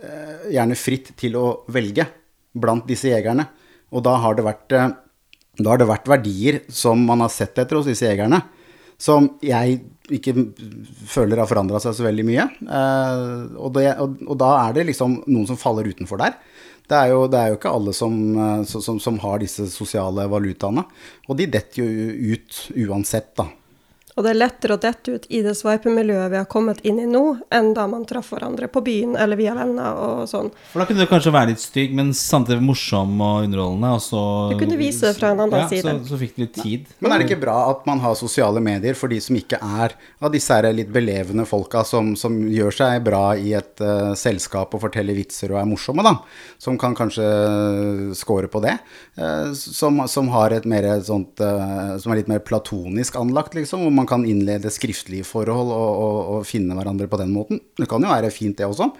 eh, gjerne fritt til å velge blant disse jegerne. Og da har det vært eh, har det vært verdier som man har sett etter hos disse jegerne, som jeg ikke føler har forandra seg så veldig mye. Eh, og, det, og, da er det liksom noen som faller utenfor der. Det er jo, det er jo ikke alle eh, som, som, som har disse sosiale valutaene. Og de detter jo ut uansett, da. Og det er lettere å dette ut i det sveipemiljøet vi har kommet inn i nå, enn da man traff hverandre på byen eller via venner og sånn. For da kunne du kanskje være litt stygg, men samtidig morsom og underholdende. Og så, Du kunne vise det fra en annen ja, side. Så, så fikk du litt tid. Men er det ikke bra at man har sosiale medier for de som ikke er av disse her litt belevende folka som, som gjør seg bra i et uh, selskap og forteller vitser og er morsomme, da? Som kan kanskje score på det? Uh, som, som har et mer sånt uh, Som er litt mer platonisk anlagt, liksom? Hvor man kan innlede skriftlige forhold og, og, og finne hverandre på den måten. Det kan jo være fint, det også.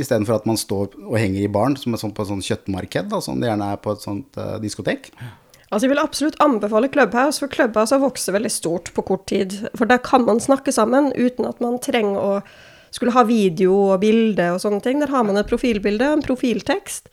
Istedenfor at man står og henger i baren som et sånt, på et sånt kjøttmarked, da, som det gjerne er på et sånt uh, diskotek. Altså Jeg vil absolutt anbefale Clubhouse, for Clubhouse har vokst veldig stort på kort tid. For der kan man snakke sammen uten at man trenger å skulle ha video og bilde og sånne ting. Der har man et profilbilde en profiltekst.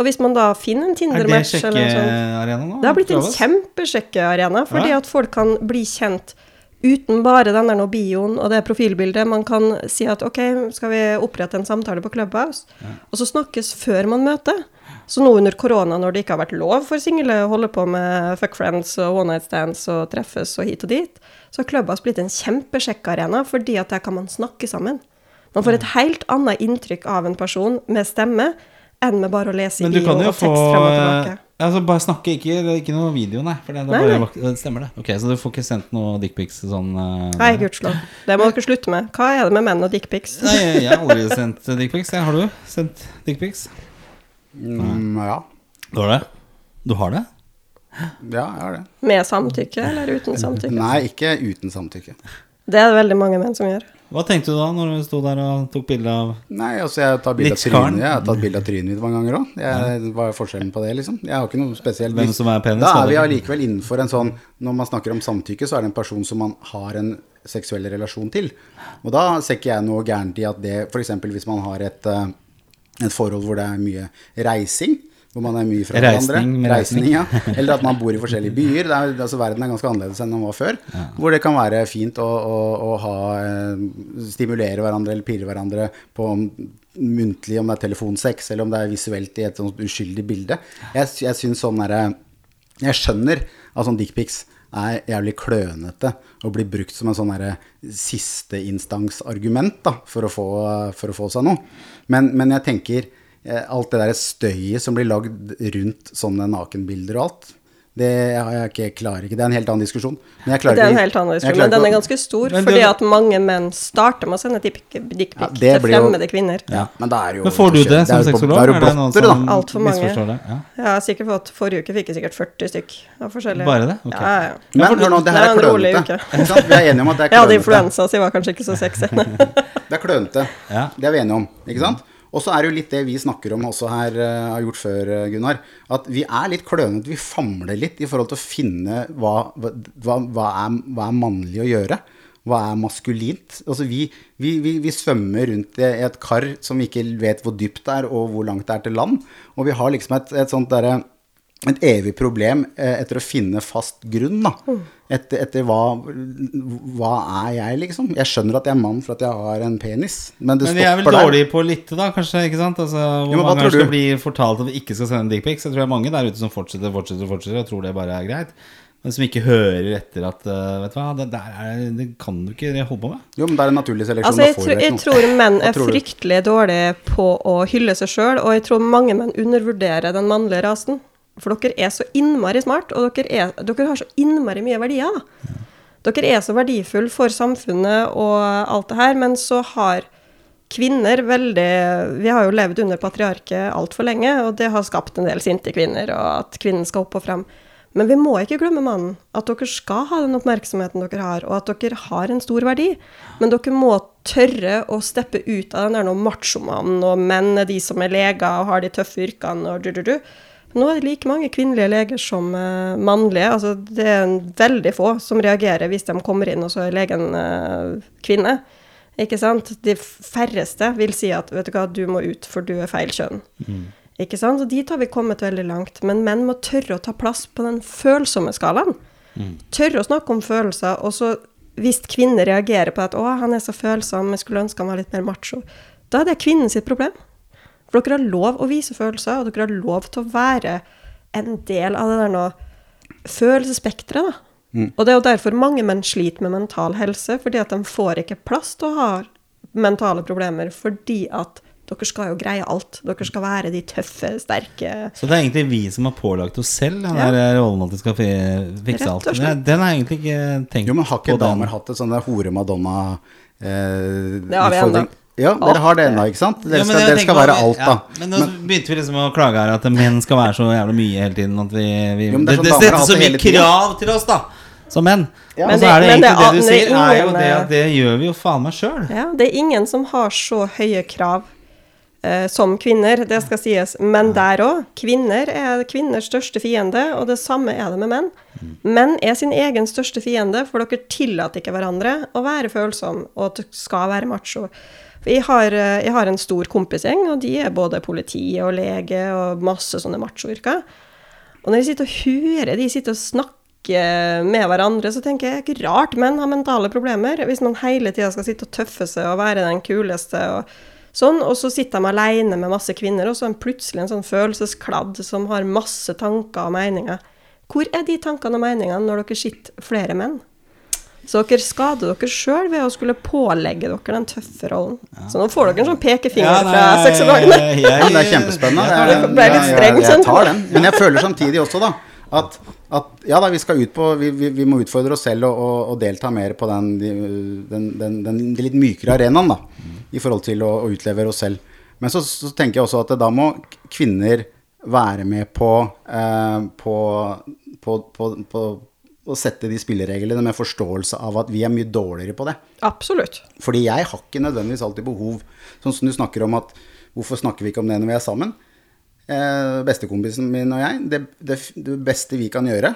Og hvis man da finner en Er Tinder-match eller noe sånt sjekkearena nå? Det har blitt en kjempesjekkearena, fordi Ja. at folk kan bli kjent uten bare den der nå bioen og det profilbildet. Man kan si at ok, skal vi opprette en samtale på Clubhouse? Og så snakkes før man møter. Så nå under korona, når det ikke har vært lov for single å holde på med fuck friends og one night stands og treffes og hit og dit, så har Clubhouse blitt en kjempesjekkarena, fordi at der kan man snakke sammen. Man får et helt annet inntrykk av en person med stemme enn med bare å lese i bio og tekst frem og tilbake. Altså Bare snakke, ikke, ikke noe video, nei. For det, det, Nei, bare, nei. det stemmer, det. Ok, Så du får ikke sendt noe dickpics sånn uh, Nei, gudskjelov. Det må dere slutte med. Hva er det med menn og dickpics? Nei, jeg har aldri sendt dickpics. Har du sendt dickpics? Mm, ja. Du har det? Du har det? ja, jeg har det. Med samtykke eller uten samtykke? Nei, ikke uten samtykke. Det er det veldig mange menn som gjør. Hva tenkte du da når du sto der og tok bilde av Nei, altså jeg tar bilde av trynet Jeg har tatt bilde av trynet mitt mange ganger òg. Hva er forskjellen på det, liksom? Jeg har ikke noe spesielt Hvem som er penis, Da er vi allikevel innenfor en sånn Når man snakker om samtykke, så er det en person som man har en seksuell relasjon til. Og da ser ikke jeg noe gærent i at det F.eks. hvis man har et, eh, et forhold hvor det er mye reising. Hvor man er mye fra Reisning hverandre. reisning. ja. Eller at man bor i forskjellige byer. Det er, altså Verden er ganske annerledes enn den var før. Hvor det kan være fint å, å, å ha, eh, stimulere hverandre eller pirre hverandre på muntlig, om det er telefonsex eller om det er visuelt i et sånt uskyldig bilde. Jeg, jeg syns sånn derre Jeg skjønner at sånn dickpics er jævlig klønete og blir brukt som en sånn sisteinstansargument for å, få, for å få seg noe. Men, men jeg tenker alt det der støyet som blir lagd rundt sånne nakenbilder og alt, det har jeg ikke, klarer ikke. Det er en helt annen diskusjon. Men jeg klarer Det er en helt annen diskusjon, men den er ganske stor, det, fordi at mange menn starter med å sende dickpic Ja, til fremmede jo- kvinner. Ja, men da er jo Men får du det som jo sexolog? Er det Er det noen som Alt for mange. misforstår det? Ja. Jeg har sikkert fått Forrige uke fikk jeg sikkert 40 stykk av forskjellige Bare det? Ok. Ja, ja. Men hør nå, det her er klønete. Vi er enige om at det er Jeg hadde influensa, så jeg var kanskje ikke så sexy. Det er klønete. Ja. Det er vi enige om, ikke sant? Og så er det jo litt det vi snakker om også her, eh, har gjort før, eh, Gunnar. At vi er litt klønete. Vi famler litt i forhold til å finne hva, hva, hva, er, hva er mannlig å gjøre. Hva er maskulint? Altså vi, vi, vi, vi svømmer rundt i et kar som vi ikke vet hvor dypt det er, og hvor langt det er til land. Og vi har liksom et, et sånt derre et evig problem eh, etter å finne fast grunn, da. Mm. Etter, etter hva Hva er jeg, liksom? Jeg skjønner at jeg er mann for at jeg har en penis, men det Men vi er vel dårlige på lytte, da, kanskje? ikke sant? Altså, Hvor Jo, mange ganger blir fortalt at vi ikke skal sende dickpics? Jeg tror det er mange der ute som fortsetter fortsetter, fortsetter og tror det bare er greit. Men som ikke hører etter at uh, Vet du hva, det, der er, det kan du ikke holde på med. Jo, men det er en naturlig seleksjon. Altså, jeg, får tror, jeg tror menn er tror fryktelig dårlige på å hylle seg sjøl, og jeg tror mange menn undervurderer den mannlige rasen. For dere er så innmari smart, og dere, er, dere har så innmari mye verdier. da. Dere er så verdifulle for samfunnet og alt det her, men så har kvinner veldig Vi har jo levd under patriarket altfor lenge, og det har skapt en del sinte kvinner, og at kvinnen skal opp og frem. Men vi må ikke glemme mannen. At dere skal ha den oppmerksomheten dere har, og at dere har en stor verdi. Men dere må tørre å steppe ut av den der machomannen, og menn er de som er leger og har de tøffe yrkene, og du-du-du. Nå er det like mange kvinnelige leger som uh, mannlige. Altså, det er veldig få som reagerer hvis de kommer inn, og så er legen uh, kvinne. Ikke sant? De færreste vil si at vet du hva, du må ut, for du er feil kjønn. Ikke sant? Så dit har vi kommet veldig langt. Men menn må tørre å ta plass på den følsomme skalaen. Tørre å snakke om følelser. Og så hvis kvinner reagerer på at 'å, han er så følsom, jeg skulle ønske han var litt mer macho', da er det kvinnens problem. For dere har lov å vise følelser, og dere har lov til å være en del av det der nå følelsesspekteret, da. Og det er jo derfor mange menn sliter med mental helse, fordi at de får ikke plass til å ha mentale problemer, fordi at dere skal jo greie alt. Dere skal være de tøffe, sterke Så det er egentlig vi som har pålagt oss selv den Ja. der rollen at vi skal fikse alt. Den, er har jeg egentlig ikke tenkt på. Jo, men har ikke damer hatt et sånn der hore-madonna eh, Det har vi ennå. Ja, dere har det ennå, ikke sant? Dere skal, ja, dere skal være alt, alt, ja, da. Men nå begynte vi liksom å klage her at menn skal være så jævla mye hele tiden. At vi, vi Jo, det, det sånn det settes så mye krav til oss, da. Som menn. Ja. Men det- er det men det egentlig det, du det er sier, er jo det at det gjør vi jo faen meg sjøl. Ja, det er ingen som har så høye krav eh, som kvinner, det skal sies. Men der òg. Kvinner er kvinners største fiende, og det samme er det med menn. Menn er sin egen største fiende, for dere tillater ikke hverandre å være følsom og at dere skal være macho. Jeg har, eh, jeg har en stor kompisgjeng, og de er både politi og lege og masse sånne machoyrker. Og når jeg sitter og hører de sitter og snakker med hverandre, så tenker jeg ikke rart menn har mentale problemer. Hvis man hele tida skal sitte og tøffe seg og være den kuleste og sånn, og så sitter de alene med masse kvinner, og så er de plutselig en sånn følelseskladd som har masse tanker og meninger. Hvor er de tankene og meningene når dere sitter flere menn? Så dere skader dere sjøl ved å skulle pålegge dere den tøffe rollen. Så nå får dere en sånn pekefinger fra sexologene. Ja, det er kjempespennende. Ja, Jeg- jeg- jeg, jeg tar den. Men jeg føler samtidig også, da, at, at ja da, vi skal ut på Vi, vi, vi må utfordre oss selv og, og, og delta mer på den, den, den, den, den litt mykere arenaen, da. I forhold til å, å utlevere oss selv. Men så, så tenker jeg også at da må kvinner være med på, eh, på, på, på, på å sette de spillereglene med forståelse av at vi er mye dårligere på det. Absolutt. Fordi jeg har ikke nødvendigvis alltid behov Sånn som du snakker om at Hvorfor snakker vi ikke om det når vi er sammen? Eh, bestekompisen min og jeg det, det, det beste vi kan gjøre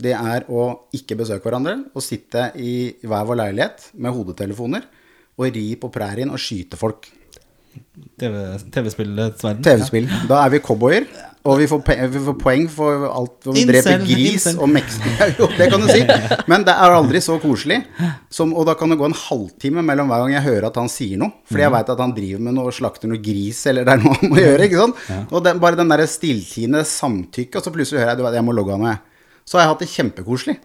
Det er å ikke besøke hverandre Og sitte i hver vår leilighet Med hodetelefoner Og ri på prærien og skyte folk TV-spillets verden. TV-spill Da er vi cowboyer Og vi får, vi får poeng for alt vi dreper gris incel. og meksika Jo, det kan du si Men det er aldri så koselig som, Og da kan det gå en halvtime mellom hver gang jeg hører at han sier noe Fordi Mhm. jeg vet at han driver med noe Slakter noe gris Eller det er noe han må gjøre, ikke sant? Og den, bare den der stilltiende samtykke Og så plutselig hører jeg, du vet, jeg må logge av meg. Så har jeg hatt det kjempekoselig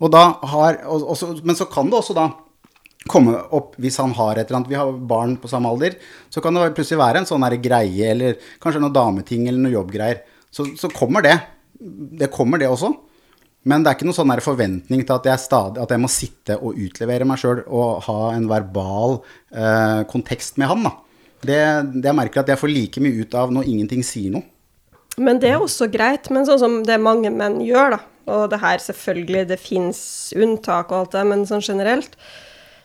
Og da har og, og så, Men så kan det også da komme opp hvis han har et eller annet Vi har barn på samme alder. Så kan det plutselig være en sånn greie, eller kanskje noe dameting eller noe jobbgreier. Så, så kommer det. Det kommer, det også. Men det er ikke noen sånn forventning til at jeg, stadig, at jeg må sitte og utlevere meg sjøl og ha en verbal eh, kontekst med han. da. Det, det jeg merker at jeg får like mye ut av når ingenting sier noe. Men det er også greit. Men sånn som det mange menn gjør, da, og det her selvfølgelig, det fins unntak og alt det, men sånn generelt,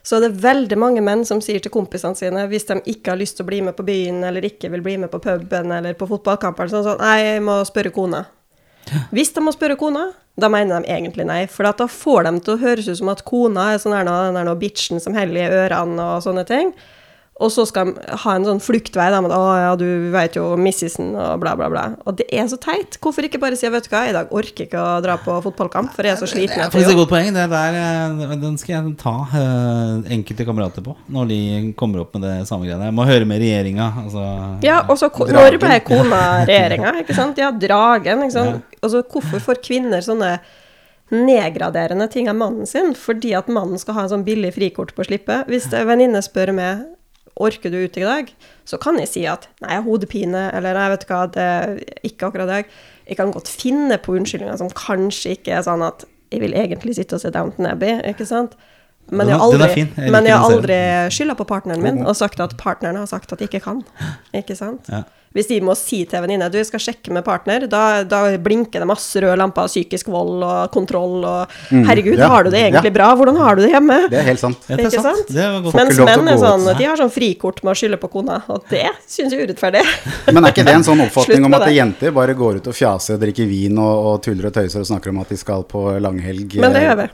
så er det veldig mange menn som sier til kompisene sine, hvis de ikke har lyst til å bli med på byen, eller ikke vil bli med på puben eller på fotballkampen, sånn sånn Nei, jeg må spørre kona. Hvis de må spørre kona, da mener de egentlig nei. For da får de til å høres ut som at kona er sånn her den der bitchen som heller i ørene og sånne ting. Og så skal de ha en sånn fluktvei da, med 'Å ja, du vet jo missisen', og bla, bla, bla. Og det er så teit. Hvorfor ikke bare si 'Vet du hva, i dag orker ikke å dra på fotballkamp, for jeg er så sliten Det er faktisk et godt poeng. Det der, eh, den skal jeg ta eh, enkelte kamerater på når de kommer opp med det samme greiene. Jeg må høre med regjeringa. Altså. Ja, og så når ble kona regjeringa, ikke sant? Ja, dragen, ikke sant. Altså, hvorfor får kvinner sånne nedgraderende ting av mannen sin fordi at mannen skal ha en sånn billig frikort på slippet? Hvis en venninne spør meg orker du ut i dag, så kan jeg si at nei, jeg har hodepine, eller nei, vet hva, det er ikke akkurat deg. Jeg kan godt finne på unnskyldninger som kanskje ikke er sånn at jeg vil egentlig sitte og se Downton Abbey, ikke sant? Men jeg har aldri. Jeg men jeg aldri skylda på partneren min og sagt at partneren har sagt at jeg ikke kan. Ikke sant? Ja. Hvis de må si til en venninne du skal sjekke med partner, da, da blinker det masse røde lamper, psykisk vold og kontroll og Herregud, ja, har du det egentlig ja. bra? Hvordan har du det hjemme? Det er helt sant. Det er Ikke sant. sant? Det var Mens menn er sånn, de har sånn frikort med å skylde på kona, og det syns jeg er urettferdig. Men er ikke det en sånn oppfatning om at det. jenter bare går ut og fjaser og drikker vin og, og tuller og tøyser og snakker om at de skal på langhelg? Men det eh, gjør vi.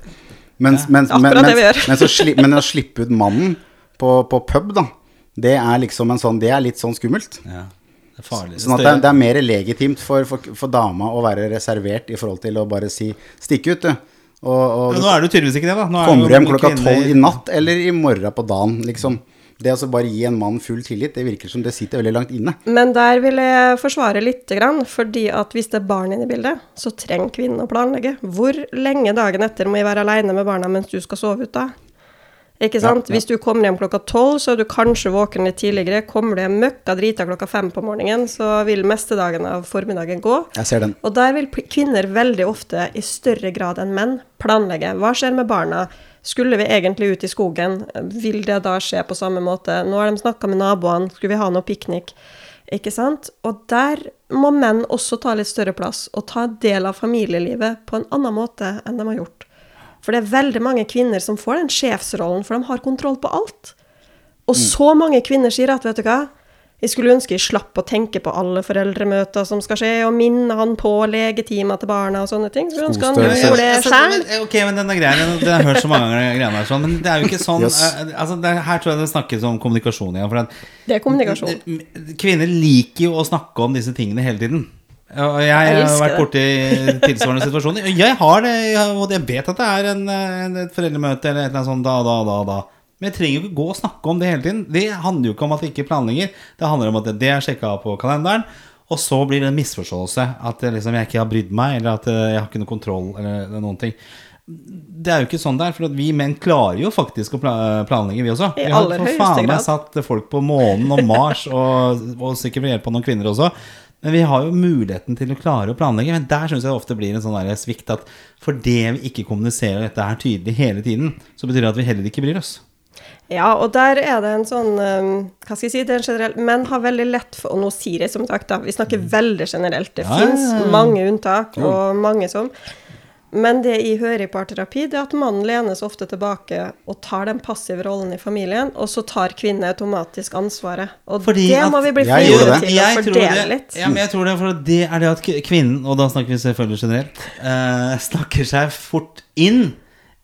Mens, mens, ja, men, det vi mens, sli, men å slippe ut mannen på, på pub, da, det er liksom en sånn Det er litt sånn skummelt. Ja, det er. Sånn at det, det er mer legitimt for, for, for dama å være reservert i forhold til å bare si 'stikk ut', du. Og, og Men nå er du tydeligvis ikke det, da. Nå er kommer du hjem klokka tolv i natt eller i morgen på dagen, liksom. Det å så bare gi en mann full tillit, det virker som det sitter veldig langt inne. Men der vil jeg forsvare litt, grann, fordi at hvis det er barn inne i bildet, så trenger kvinnen å planlegge. Hvor lenge dagen etter må jeg være alene med barna mens du skal sove ut da? Ikke sant? Hvis du kommer hjem klokka tolv, så er du kanskje våken litt tidligere. Kommer du hjem møkka drita klokka fem på morgenen, så vil mestedagen av formiddagen gå. Jeg ser den. Og der vil kvinner veldig ofte, i større grad enn menn, planlegge. Hva skjer med barna? Skulle vi egentlig ut i skogen? Vil det da skje på samme måte? Nå har de snakka med naboene, skulle vi ha noe piknik? Ikke sant? Og der må menn også ta litt større plass, og ta del av familielivet på en annen måte enn de har gjort. For det er veldig mange kvinner som får den sjefsrollen, for de har kontroll på alt. Og så mange kvinner sier at, vet du hva, jeg skulle ønske jeg slapp å tenke på alle foreldremøter som skal skje, og minne han på legetimer til barna og sånne ting. Skulle ønske han gjorde det Altså, sjøl. Ok, men denne greia Den den har jeg hørt så mange ganger, greiene her, sånn, men det er jo ikke sånn Yes. eh, altså, det er, Her tror jeg det snakkes om kommunikasjon igjen. For at Det er kommunikasjon. Kvinner liker jo å snakke om disse tingene hele tiden. Og jeg har vært borti tilsvarende situasjoner. Jeg har det, og jeg vet at det er en, et foreldremøte eller et eller annet sånt da, da, da, da. Men jeg trenger jo ikke gå og snakke om det hele tiden. Det handler jo ikke om at jeg ikke planlegger. Det handler om at det er sjekka på kalenderen. Og så blir det en misforståelse. At jeg liksom, jeg ikke har brydd meg, eller at eh, jeg har ikke noe kontroll. Eller noen ting Det er jo ikke sånn det er. For vi menn klarer jo faktisk å pla- planlegge, vi også. Vi har for faen meg satt folk på månen og Mars, og, og sikkert ved hjelp av noen kvinner også. Men vi har jo muligheten til å klare å planlegge. Men der syns jeg det ofte blir en sånn svikt at fordi vi ikke kommuniserer dette her tydelig hele tiden, så betyr det at vi heller ikke bryr oss. Ja, og der er det en sånn Hva skal jeg si? Det er en generell Menn har veldig lett for Og nå sier jeg som sagt, da. Vi snakker veldig generelt. Det Mm. Ja, fins mange unntak, og mange som Men det jeg hører i parterapi, det er at mannen lenes ofte tilbake og tar den passive rollen i familien, og så tar kvinnen automatisk ansvaret. Og Fordi det må vi bli Jeg gjorde flinkere til å fordele litt. ja, men jeg tror det, for det er det at kvinnen, og da snakker vi selvfølgelig generelt, eh, snakker seg fort inn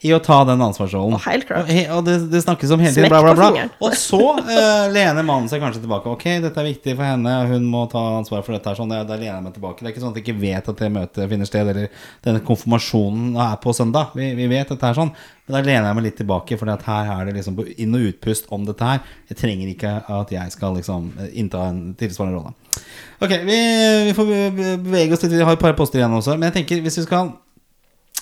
i å ta den ansvarsrollen. Oh, helt klart. Og, og det, det snakkes om hele tiden, bla, bla, bla. Og så uh, lener mannen seg kanskje tilbake. Ok, dette er viktig for henne, hun må ta ansvar for dette. her, Sånn, da lener jeg meg tilbake. Det er ikke sånn at jeg ikke vet at det møtet finner sted, eller denne konfirmasjonen er på søndag. Vi, vi vet dette er sånn. Men da lener jeg meg litt tilbake, for her er det liksom inn- og utpust om dette her. Jeg trenger ikke at jeg skal liksom innta en tilsvarende rolle. Ok, vi, vi får bevege oss litt. Vi har et par poster igjen også. Men jeg tenker hvis vi skal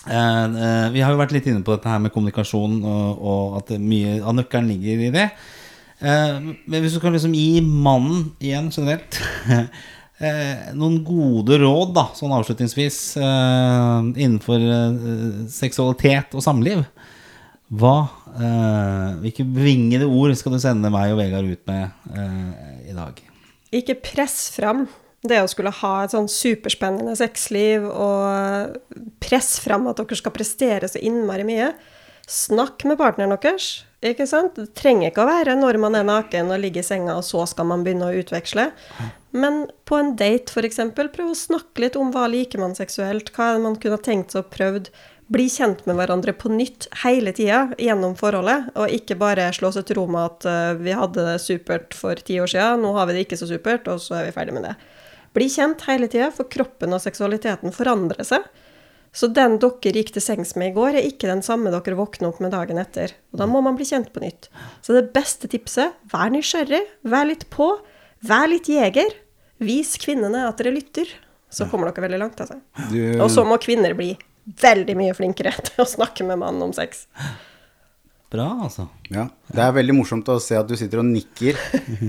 Vi har jo vært litt inne på dette her med kommunikasjon, og, og at mye av nøkkelen ligger i det. Eh, men hvis du kan liksom gi mannen igjen generelt eh, noen gode råd, da, sånn avslutningsvis, eh, innenfor eh, seksualitet og samliv hva, eh, Hvilke bevingede ord skal du sende meg og Vegard ut med eh, i dag? Ikke press fram det å skulle ha et sånn superspennende sexliv og press fram at dere skal prestere så innmari mye. Snakk med partneren deres, ikke sant? Det trenger ikke å være når man er naken og ligger i senga, og så skal man begynne å utveksle. Men på en date, f.eks., prøv å snakke litt om hva liker man seksuelt, hva er det man kunne tenkt seg å prøvd. bli kjent med hverandre på nytt hele tida gjennom forholdet, og ikke bare slå seg til ro med at eh, vi hadde det supert for ti år siden, nå har vi det ikke så supert, og så er vi ferdig med det. Bli kjent hele tida, for kroppen og seksualiteten forandrer seg. Så den dere gikk til sengs med i går, er ikke den samme dere våkner opp med dagen etter. Og da må man bli kjent på nytt. Så det beste tipset, vær nysgjerrig, vær litt på, vær litt jeger. Vis kvinnene at dere lytter. Så kommer dere veldig langt, altså. Du, Og så må kvinner bli veldig mye flinkere til å snakke med mannen om sex. Bra, altså. ja, det er veldig morsomt å se at du sitter og nikker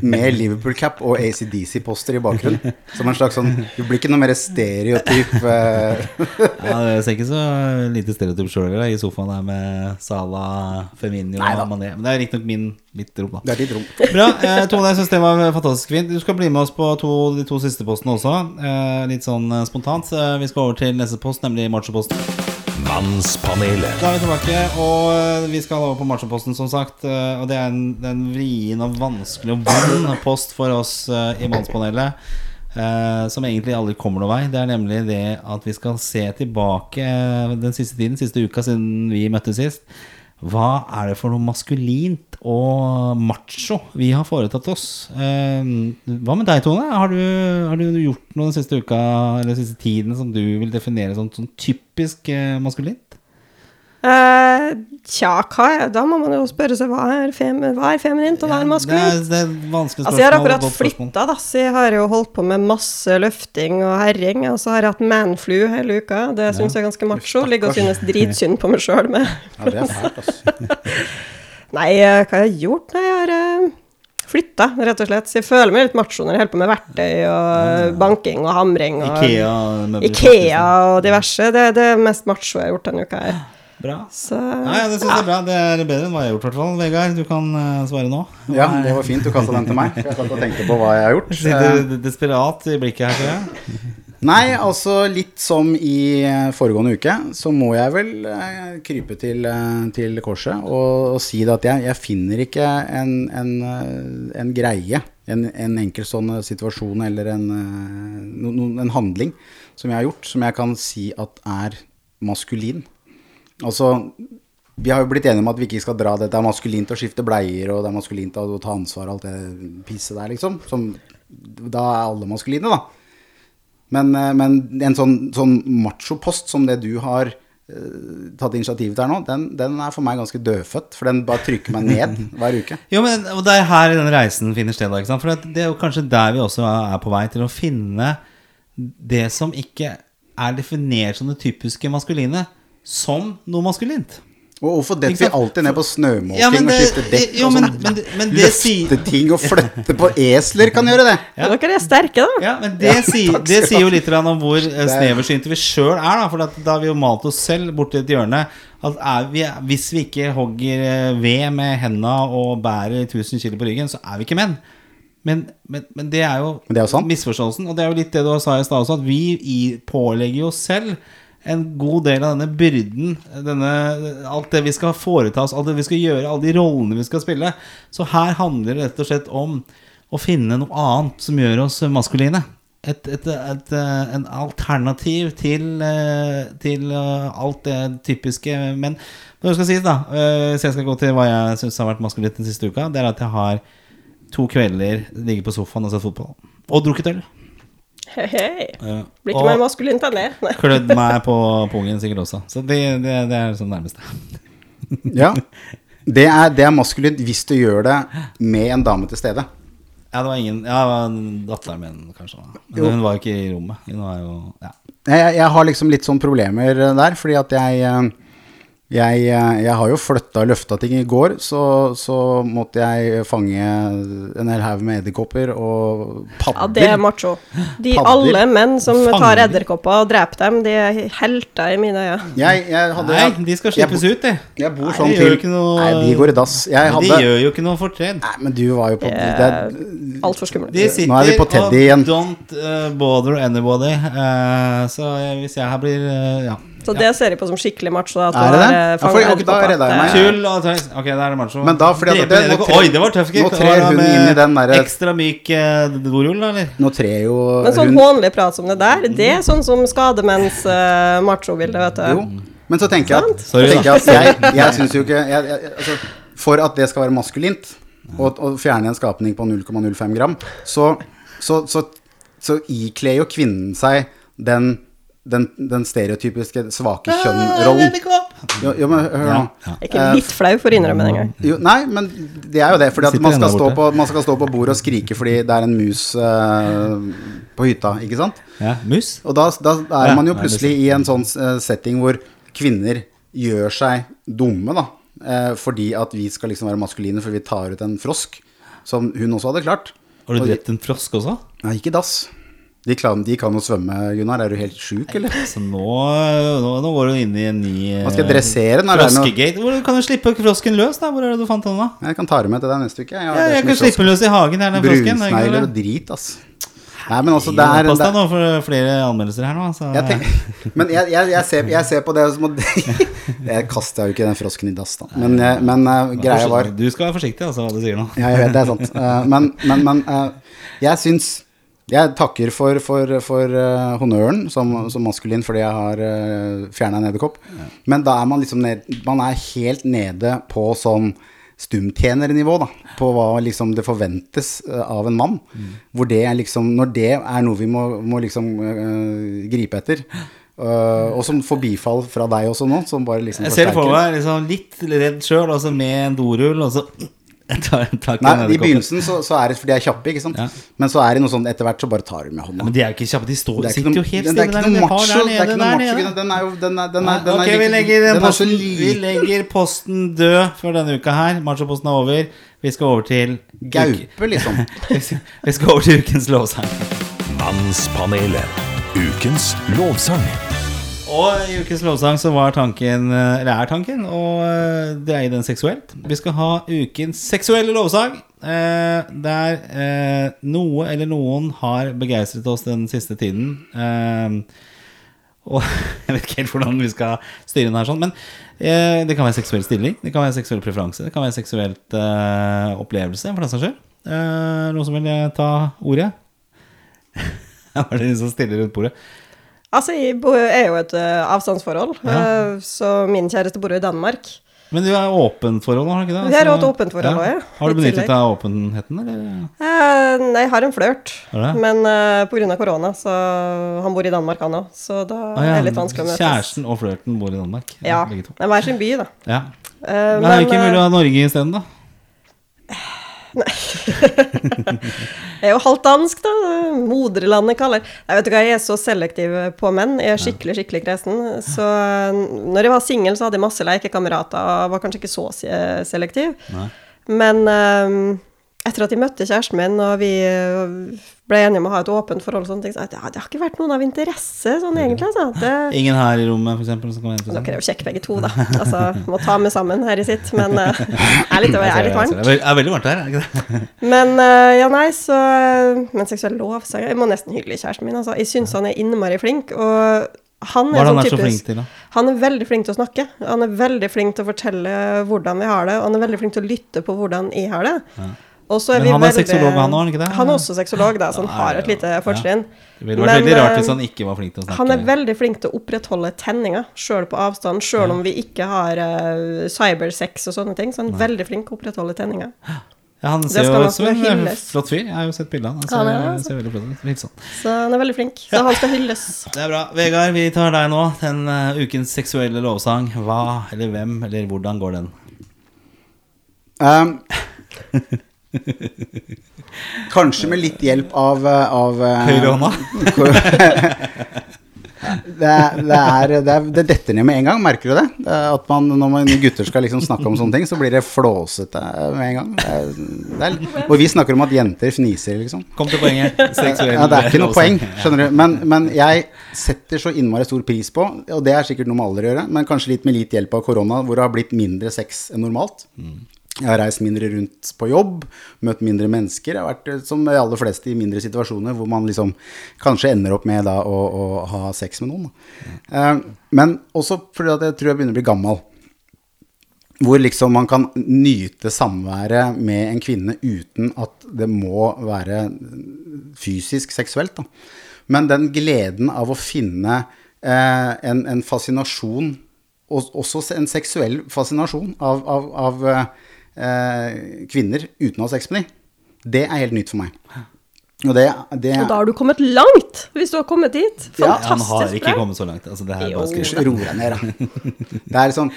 med Liverpool-cap og ACDC-poster i bakgrunnen. Som en slags sånn Du blir ikke noe mer stereotyp eh, Ja, det ser ikke så lite stereotyp sjøl i sofaen der med Sala, Feminio og Mané. Men det er riktignok min mitt rom, da. Det er ditt rom. Bra. Eh, Tone, jeg syns det var fantastisk fint. Du skal bli med oss på to, de to siste postene også. Eh, litt sånn eh, spontant. Vi skal over til neste post, nemlig Machoposten. Mannspanelet. Da er vi tilbake, og eh, vi skal over på Machoposten, som sagt. eh, Og det er en, en vrien og vanskelig og vond post for oss eh, i Mannspanelet. eh, som egentlig aldri kommer noen vei. Det er nemlig det at vi skal se tilbake den siste tiden, siste uka siden vi møttes sist. Hva er det for noe maskulint og macho vi har foretatt oss? Eh, hva med deg, Tone? Har du, har du gjort noe den siste uka eller den siste tiden som du vil definere som sånn typisk eh, maskulint? Eh, tja, hva er Da må man jo spørre seg hva er, fem, hva er feminint, og hva er Det maskulint? er, det er et vanskelig spørsmål. Altså, jeg har akkurat flytta, da, så jeg har jo holdt på med masse løfting og herring. Og så har jeg hatt manflu hele uka. Det syns jeg er ganske macho. Ligger og synes dritsynd på meg sjøl med Ja, det er fælt, altså. Nei, hva hva har jeg gjort? Nei, jeg har uh, flytta, rett og slett. Så jeg føler meg litt macho når jeg holder på med verktøy og banking og hamring og Ikea, Ikea og diverse. Det er det mest macho jeg har gjort denne uka her. Bra. Så Nei, ja, det syns jeg er bra. Det er bedre enn hva jeg har gjort, i hvert fall. Vegard, du kan eh, svare nå. Ja, det var fint du kasta den til meg. Jeg satt og tenkte på hva jeg har gjort. Jeg sitter desperat i blikket her, tror jeg. Nei, altså litt som i eh, foregående uke, så må jeg vel eh, krype til, eh, til korset og, og si det at jeg, jeg finner ikke en, en, en greie, en, en enkeltstående situasjon eller en, en handling som jeg har gjort, som jeg kan si at er maskulin. Altså, vi har jo blitt enige om at vi ikke skal dra det. Det er maskulint å skifte bleier, og det er maskulint å ta ansvar og alt det pisset der, liksom. Som, da er alle maskuline, da. Men, eh, men en sånn, sånn machopost som det du har eh, tatt initiativ til her nå, den, den er for meg ganske dødfødt. For den bare trykker meg ned hver uke. Jo, men Det er her den reisen finner sted. da? For det er jo kanskje der vi også er på vei til å finne det som ikke er definert som det typiske maskuline, som noe maskulint. Og hvorfor detter vi alltid ned på snømåking Ja, men og skifter skifte dekk jo, og men- sånn? men det- men det sier- Løfte ting og flytte på esler kan gjøre det. Ja. dere er sterke, da. Ja, men det, sier, takk det sier jo litt om hvor eh, sneversynte vi sjøl er. Da, for da har vi jo malt oss selv borti et hjørne. At er vi, hvis vi ikke hogger eh, ved med henda og bærer 1000 kg på ryggen, så er vi ikke menn. Men, men, men det er jo det er jo sant. misforståelsen. Og det er jo litt det du sa i stad også, at vi pålegger jo selv en god del av denne byrden, denne, alt det vi skal foreta oss, alt det vi skal gjøre, alle de rollene vi skal spille. Så her handler det rett og slett om å finne noe annet som gjør oss maskuline. Et, et, et, en alternativ til, eh, til eh, alt det typiske Men det skal sies, da? eh, Så jeg skal gå til hva jeg syns har vært maskulint den siste uka. Det er at jeg har to kvelder ligget på sofaen og sett fotball. Og drukket øl. Hei, hei. Ja. Blir ikke mer maskulint enn det. Klødd meg på pungen sikkert også. Så det, det, det er sånn nærmeste. Ja. Det er, det er maskulint hvis du gjør det med en dame til stede. Ja, det var ingen Ja, det var datteren min, kanskje. Men Jo. hun var jo ikke i rommet. Hun var jo Ja. Jeg, jeg har liksom litt sånn problemer der, fordi at jeg eh, jeg, eh, jeg har jo flytta og løfta ting. I går så, så måtte jeg fange en hel haug med edderkopper og Ja, det er macho. De Padder. alle menn som Fanger. tar edderkopper og dreper dem, de er helter i mine øyne. Jeg, jeg hadde, Nei, de skal slippes ut, de. Jeg bor Nei, sånn til noe Nei, de går i dass. Jeg hadde De gjør jo ikke noe fortred. Nei, men du var jo på er altfor skummelt. De sitter Nå er vi på Teddy igjen. don't eh, bother anybody. Uh, så jeg- hvis jeg her blir uh, Ja. Så det ser jeg på som skikkelig macho. At Er det det? Ja, eh, for- okay, da redda jeg meg. Og tøys. Ok, da er det macho. Men da, fordi at det- nå tre- Oi, det var tøft. nå trer hun inn i den derre- Ekstra myk eh, dorull, eller? Nå trer jo Men sånn hånlig prat som det der, det er sånn som skademenns uh, machobilde, vet du. Jo. Men så tenker jeg at, Sorry, så tenker jeg, at jeg, jeg syns jo ikke jeg, jeg, altså, For at det skal være maskulint, og, og fjerne en skapning på 0,05 gram, så, så, så, så ikler jo kvinnen seg den, den, den stereotypiske svake kjønn-rollen. Jo, jo, men hør nå. Ja, Jeg er ikke litt flau for å innrømme det engang. Jo, nei, men det er jo det. Fordi at man skal, stå på, man skal stå på bordet og skrike fordi det er en mus uh, på hytta, ikke sant? Ja, mus? Og da, da er Ja, man jo plutselig i en sånn eh, setting hvor kvinner gjør seg dumme, da. Eh, fordi at vi skal liksom være maskuline, for vi tar ut en frosk. Som hun også hadde klart. Har du drept en frosk også? Nei, ikke dass. De kan, de kan jo svømme, Gunnar. Er du helt sjuk, eller? Så nå, nå, nå går du inn i en ny Hva skal dressere den? Froskegate. Hvor kan du slippe frosken løs, da? Hvor er det du fant den, da? Jeg kan ta det med til deg neste uke. Jeg, Ja, jeg kan slippe den løs i hagen. her, den er Brunsnegler og drit, ass. Nei, men altså, der, er, Pass deg nå for flere anmeldelser her nå. Så. jeg tenk, Men jeg, jeg, jeg, ser, jeg ser på det som Jeg kasta jo ikke den frosken i dass, da. Men, men uh, greia var Du skal være forsiktig, altså, hva du sier nå. Ja, jeg vet det er sant. Uh, men men, men uh, jeg syns Jeg takker for, for, for uh, honnøren som, som maskulin fordi jeg har uh, fjerna en edderkopp. Men da er man liksom ned, Man er helt nede på sånn stumtjenernivå, da. På hva liksom det forventes uh, av en mann. Hvor det er liksom Når det er noe vi må, må liksom uh, gripe etter. Uh, og som får bifall fra deg også nå, som bare liksom Jeg ser det for meg liksom litt redd sjøl, altså med en dorull, og så tar, tar ikke Nei, den I begynnelsen så, så er det fordi de er kjappe, ikke sant. Ja. Men så er det noe sånn etter hvert så bare tar du med hånda. Men de er jo ikke kjappe, de står, er sitter noen, jo helt den- det er ikke noe macho, der det er ikke noe der macho, nede. Den er jo den er, den er, den er ok, vi legger, den er posten, vi legger posten død for denne uka her. Machoposten er over. Vi skal over til gaupe, liksom. Vi skal over til ukens lovsang. Mannspanelet. Ukens lovsang. Og i ukens lovsang så var tanken, eh, eller er tanken, å eh, dreie den seksuelt. Vi skal ha ukens seksuelle lovsang. eh, Der eh, noe eller noen har begeistret oss den siste tiden. Eh, og jeg vet ikke helt hvordan vi skal styre den her sånn, men eh, det kan være seksuell stilling, det kan være seksuell preferanse, det kan være seksuelt eh, opplevelse, for den saks skyld. Eh, noen som vil ta ordet? Var det de som stiller rundt bordet? Altså, jeg er jo et eh, avstandsforhold, eh, så min kjæreste bor jo i Danmark. Men du er åpent forhold har du ikke det? Vi har et åpent forhold også, ja, Har du benyttet deg av åpenheten, eller? Eh, nei, jeg har en flørt, men uh, pga. korona, så han bor i Danmark, han òg, så da Ah, ja, er det litt vanskelig å møtes. Kjæresten og flørten bor i Danmark. Ja, Begge to. hver sin by, da. Ja. Uh, Men er det ikke mulig å ha Norge isteden, da? Jeg er jo halvt dansk, da. Moderlandet kaller Jeg vet du hva, jeg er så selektiv på menn. Jeg er skikkelig, skikkelig kresen. Så eh, når jeg var singel, så hadde jeg masse lekekamerater og var kanskje ikke så selektiv. Nei. Men eh, etter at jeg møtte kjæresten min, og vi eh, ble enige om å ha et åpent forhold, og sånne ting, så det, det har ikke vært noen av interesse, sånn egentlig. Altså. Det, Ingen her i rommet, for eksempel, som kan være dere er jo kjekke begge to, da. Altså, må ta med sammen her i sitt. Men uh, er litt, er litt varmt. Det er veldig varmt her, er det ikke det? Men uh, ja, nei, så Men seksuell lovsang Jeg må nesten hylle kjæresten min, altså. Jeg syns han er innmari flink, og han er er, sånn han er så typisk- til? Han er veldig flink til å snakke. Han er veldig flink til å fortelle hvordan vi har det, og han er veldig flink til å lytte på hvordan jeg har det. Så er Men han er sexolog, han er han? Han er også sexolog, da, så han har et lite ja. fortrinn. Det ville vært Men, veldig rart eh, hvis han ikke var flink til å snakke. Han er veldig flink til å opprettholde tenninga, sjøl på avstand, sjøl om vi ikke har uh, cybersex og sånne ting. Så han er veldig flink til å opprettholde tenninga. Ja, han ser jo ut som en flott fyr. Jeg har jo sett bildene. han. Han ser, Han er altså. ser veldig flott ut. Sånn. Så han er veldig flink. Så han skal hylles. Det er bra. Vegard, vi tar deg nå. Den uh, ukens seksuelle lovsang. Hva eller hvem eller hvordan går den? Um, kanskje med litt hjelp av, eh, av eh, Høyrehånda? det, det, er, det, er, det detter ned med en gang, merker du det? Det At man, når man, gutter skal liksom snakke om sånne ting, så blir det flåsete med en gang. Det er, det er, og vi snakker om at jenter fniser, liksom. Kom til poenget. Seksuell Ja, det er ikke noe poeng, skjønner du. Men, men jeg setter så innmari stor pris på, og det er sikkert noe med alder å gjøre, men kanskje litt med litt hjelp av korona, hvor det har blitt mindre sex enn normalt. Jeg har reist mindre rundt på jobb, møtt mindre mennesker. Jeg har vært, eh, som de aller fleste, i mindre situasjoner hvor man liksom kanskje ender opp med da å, å ha sex med noen. da. Eh, men også fordi at jeg tror jeg begynner å bli gammel. Hvor liksom man kan nyte samværet med en kvinne uten at det må være fysisk seksuelt. Da. Men den gleden av å finne eh, en, en fascinasjon også en seksuell fascinasjon av, av, av eh, kvinner uten å ha sex med dem. Det er helt nytt for meg. Og det, det Og da har du kommet langt, hvis du har kommet dit. Ja, Fantastisk Han har ikke kommet så langt. Altså, det her er bare Jo. Ro deg ned, da. Det er sånn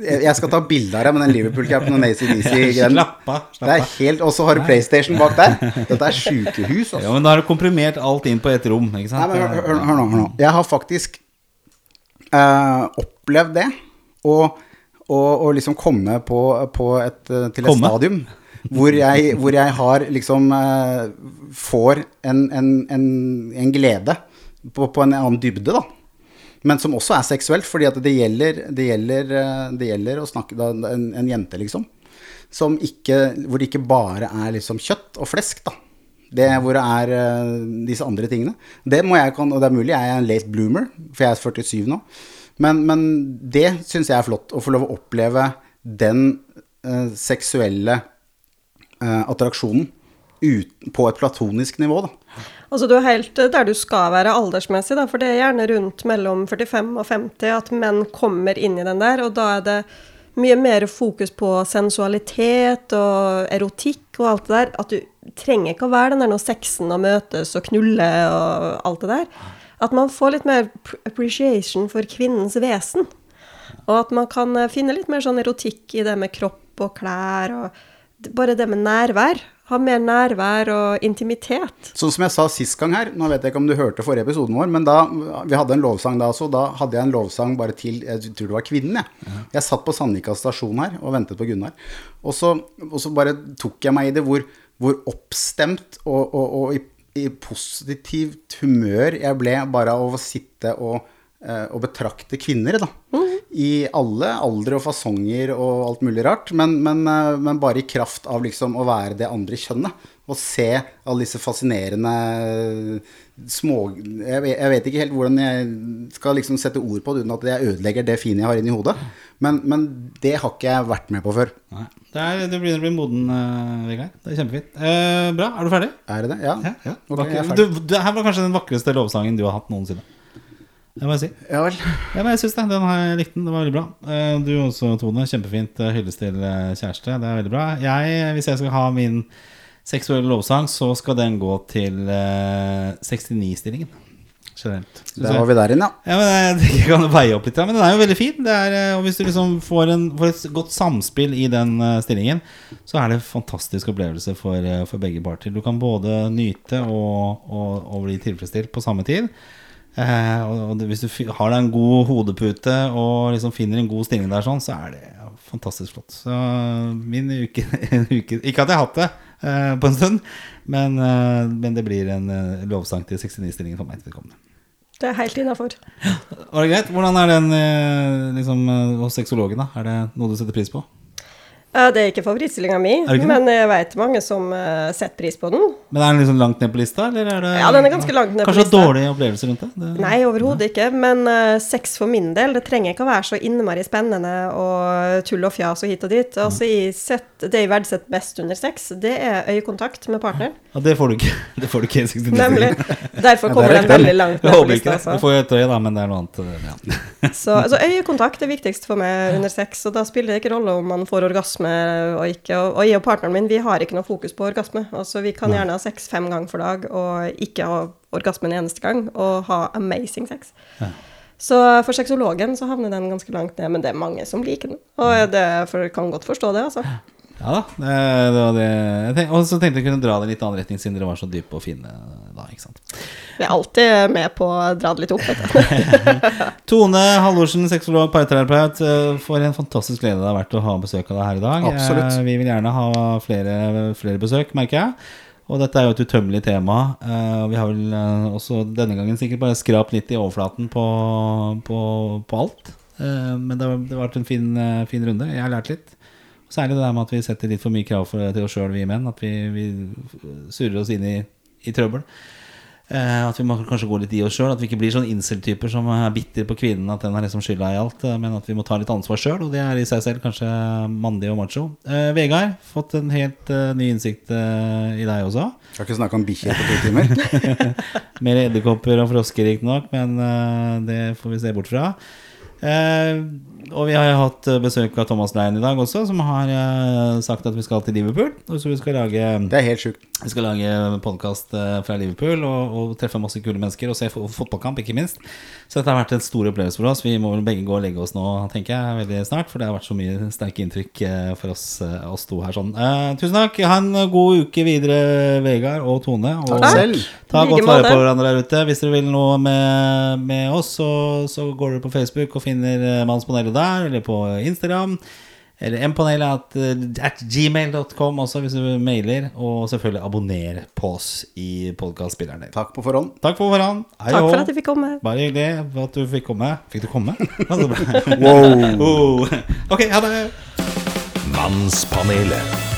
Jeg skal ta bilde av deg med den Liverpool-capen og ACDC-greien. Er Og så har du PlayStation bak der. Dette er sjukehus, Ja, altså. men da har du komprimert alt inn på ett rom, ikke Nei, men hør, hør, hør nå, hør nå. Jeg har faktisk eh, opplevd det. Og, og liksom komme på, på et, eh, til et Komme? stadium hvor jeg, hvor jeg har liksom eh, Får en, en, en, en glede på, på en annen dybde, da. Men som også er seksuelt, fordi at det gjelder, det gjelder, eh, det gjelder å snakke da, en, en jente, liksom. Som ikke, hvor det ikke bare er liksom kjøtt og flesk, da. Det hvor det er disse andre tingene. Det må jeg kan, og det er mulig jeg er en late bloomer, for jeg er 47 nå. Men, men det syns jeg er flott, å få lov å oppleve den eh, seksuelle eh, attraksjonen ut, på et platonisk nivå, da. Altså Du er helt der du skal være aldersmessig, da, for det er gjerne rundt mellom 45 og 50 at menn kommer inn i den der, og da er det mye mer fokus på sensualitet og erotikk og alt det der. At du trenger ikke å være den der når sexen og møtes og knulle og alt det der. At man får litt mer appreciation for kvinnens vesen. Og at man kan eh, finne litt mer sånn erotikk i det med kropp og klær og bare det med nærvær. Ha mer nærvær og intimitet. Sånn som jeg sa sist gang her, nå vet jeg ikke om du hørte forrige episoden vår, men da, vi hadde en lovsang da også, da hadde jeg en lovsang bare til, jeg tror det var kvinnen, jeg. Jeg satt på Sandvika stasjon her og ventet på Gunnar. Og så, og så bare tok jeg meg i det hvor, hvor oppstemt og, og, og i, i positivt humør jeg ble bare av å sitte og, eh, og betrakte kvinner, da. I alle aldre og fasonger og alt mulig rart, men, men, eh, men bare i kraft av liksom å være det andre kjønnet. Og se alle disse fascinerende små jeg jeg vet ikke helt hvordan jeg skal liksom sette ord på det uten at jeg ødelegger det fine jeg har inni hodet. Men, men det har ikke jeg vært med på før. Nei. Det, er, det begynner å bli moden, uh, Vegard. Det er kjempefint. Eh, bra. Er du ferdig? Er det det? Ja. Ja. ja. Okay, jeg er ferdig. du, det her var kanskje den vakreste lovsangen du har hatt noensinne. Det må jeg si. Ja vel. Ja, men jeg synes det. Den har jeg likt den. Det var veldig bra. Eh, Du også, Tone. Kjempefint Hylles til eh, kjæreste. Det er veldig bra. Jeg, hvis jeg skal ha min seksuelle lovsang, så skal den gå til eh, 69-stillingen. Generelt. Der var vi der inne, ja. Ja, men jeg tenker kan veie opp litt, men den er jo veldig fin. Det er, eh, og hvis du liksom får, en, får et godt samspill i den eh, stillingen, så er det en fantastisk opplevelse for, eh, for begge parter. Du kan både nyte og, og, og bli tilfredsstilt på samme tid. Eh, og, hvis du har deg en god hodepute og liksom finner en god stilling der, sånn, så er det fantastisk flott. Så min uke, en uke Ikke at jeg har hatt det eh, på en stund, men, eh, men det blir en eh, lovsang til 69-stillingen for meg vedkommende. Det er helt innafor. Var det greit? Hvordan er den eh, liksom, eh, hos sexologen? da? Er det noe du setter pris på? Det er ikke favorittstillinga mi, men jeg vet mange som eh, setter pris på den. Men Er den liksom langt ned på lista? Eller er det, Ja, den er ganske langt ned på lista. Kanskje lista. dårlige opplevelser rundt det? det? Nei, overhodet ikke. Men uh, sex for min del, det trenger ikke å være så innmari spennende og tull og fjas og hit og dit. Altså, jeg set, Det jeg verdsetter best under sex, det er øyekontakt med partneren. Ja, det får du ikke. Det får du ikke i 69 Nemlig. Derfor kommer er den veldig langt ned på håper ikke lista. det. Du Altså. får jo et øye, da, men det er noe annet. eh, Ja. Så altså, øyekontakt er viktigst for meg under sex, og da spiller det ikke rolle om man får orgasme og ikke. Og, og jeg og partneren min, vi har ikke noe fokus på orgasme. Altså, vi kan gjerne ha sex fem ganger for dag og ikke ha orgasme en eneste gang, og ha amazing sex. Så for sexologen så havner den ganske langt ned, men det er mange som liker den. Og det for, kan godt forstå det, altså. Ja da. Det, det var det jeg tenkte, Og så tenkte jeg kunne dra det i litt annen retning, siden dere var så dype og fine da. ikke sant? Vi er alltid med på å dra det litt opp, vet du. Tone Halvorsen, sexolog, parterapeut. eh, For en fantastisk glede det har vært å ha besøk av deg her i dag. Absolutt. Eh, Vi vil gjerne ha flere, flere besøk, merker jeg. Og dette er jo et utømmelig tema. eh, vi har vel også denne gangen sikkert bare skrapt litt i overflaten på, på, på alt. Men det har, vært en fin, fin runde. Jeg har lært litt. Særlig det der med at vi setter litt for mye krav til oss sjøl, vi menn. At vi, vi surrer oss inn i, i trøbbel. Eh, at vi må kanskje gå litt i oss sjøl. At vi ikke blir sånn incel-typer som er bitter på kvinnen. At den har liksom skylda i alt. eh, Men at vi må ta litt ansvar sjøl. Og det er i seg selv kanskje mandig og macho. Eh, Vegard, fått en helt eh, ny innsikt eh, i deg også. Jeg har ikke snakka om bikkjer på to timer. Mer edderkopper og frosker, riktignok, men eh, det får vi se bort fra. Eh, og vi har jo hatt eh, besøk av Thomas Lein i dag også, som har eh, sagt at vi skal til Liverpool. Og så vi skal lage Det er helt sjukt. vi skal lage podkast fra Liverpool og, og treffe masse kule mennesker og se fotballkamp, ikke minst. Så dette har vært en stor opplevelse for oss. Vi må vel begge gå og legge oss nå, tenker jeg, veldig snart. For det har vært så mye sterke inntrykk eh, for oss, eh, oss to her sånn. Eh, tusen takk. Ha en god uke videre, Vegard og Tone. Og Takk selv. ta godt vare på hverandre der ute. Hvis dere vil noe med, med oss, så, så går dere på Facebook og finner eh, Mannspanelet der, eller på Instagram. Eller mpanelet at, eh, at gmail.com også, hvis du mailer. Og selvfølgelig abonner på oss i podkastspilleren din. Takk på forhånd. Takk for forhånd. Hei Takk for at jeg fikk komme. Bare hyggelig for at du fikk komme. Fikk du komme? wow. oh. Ok, ha det. Mannspanelet.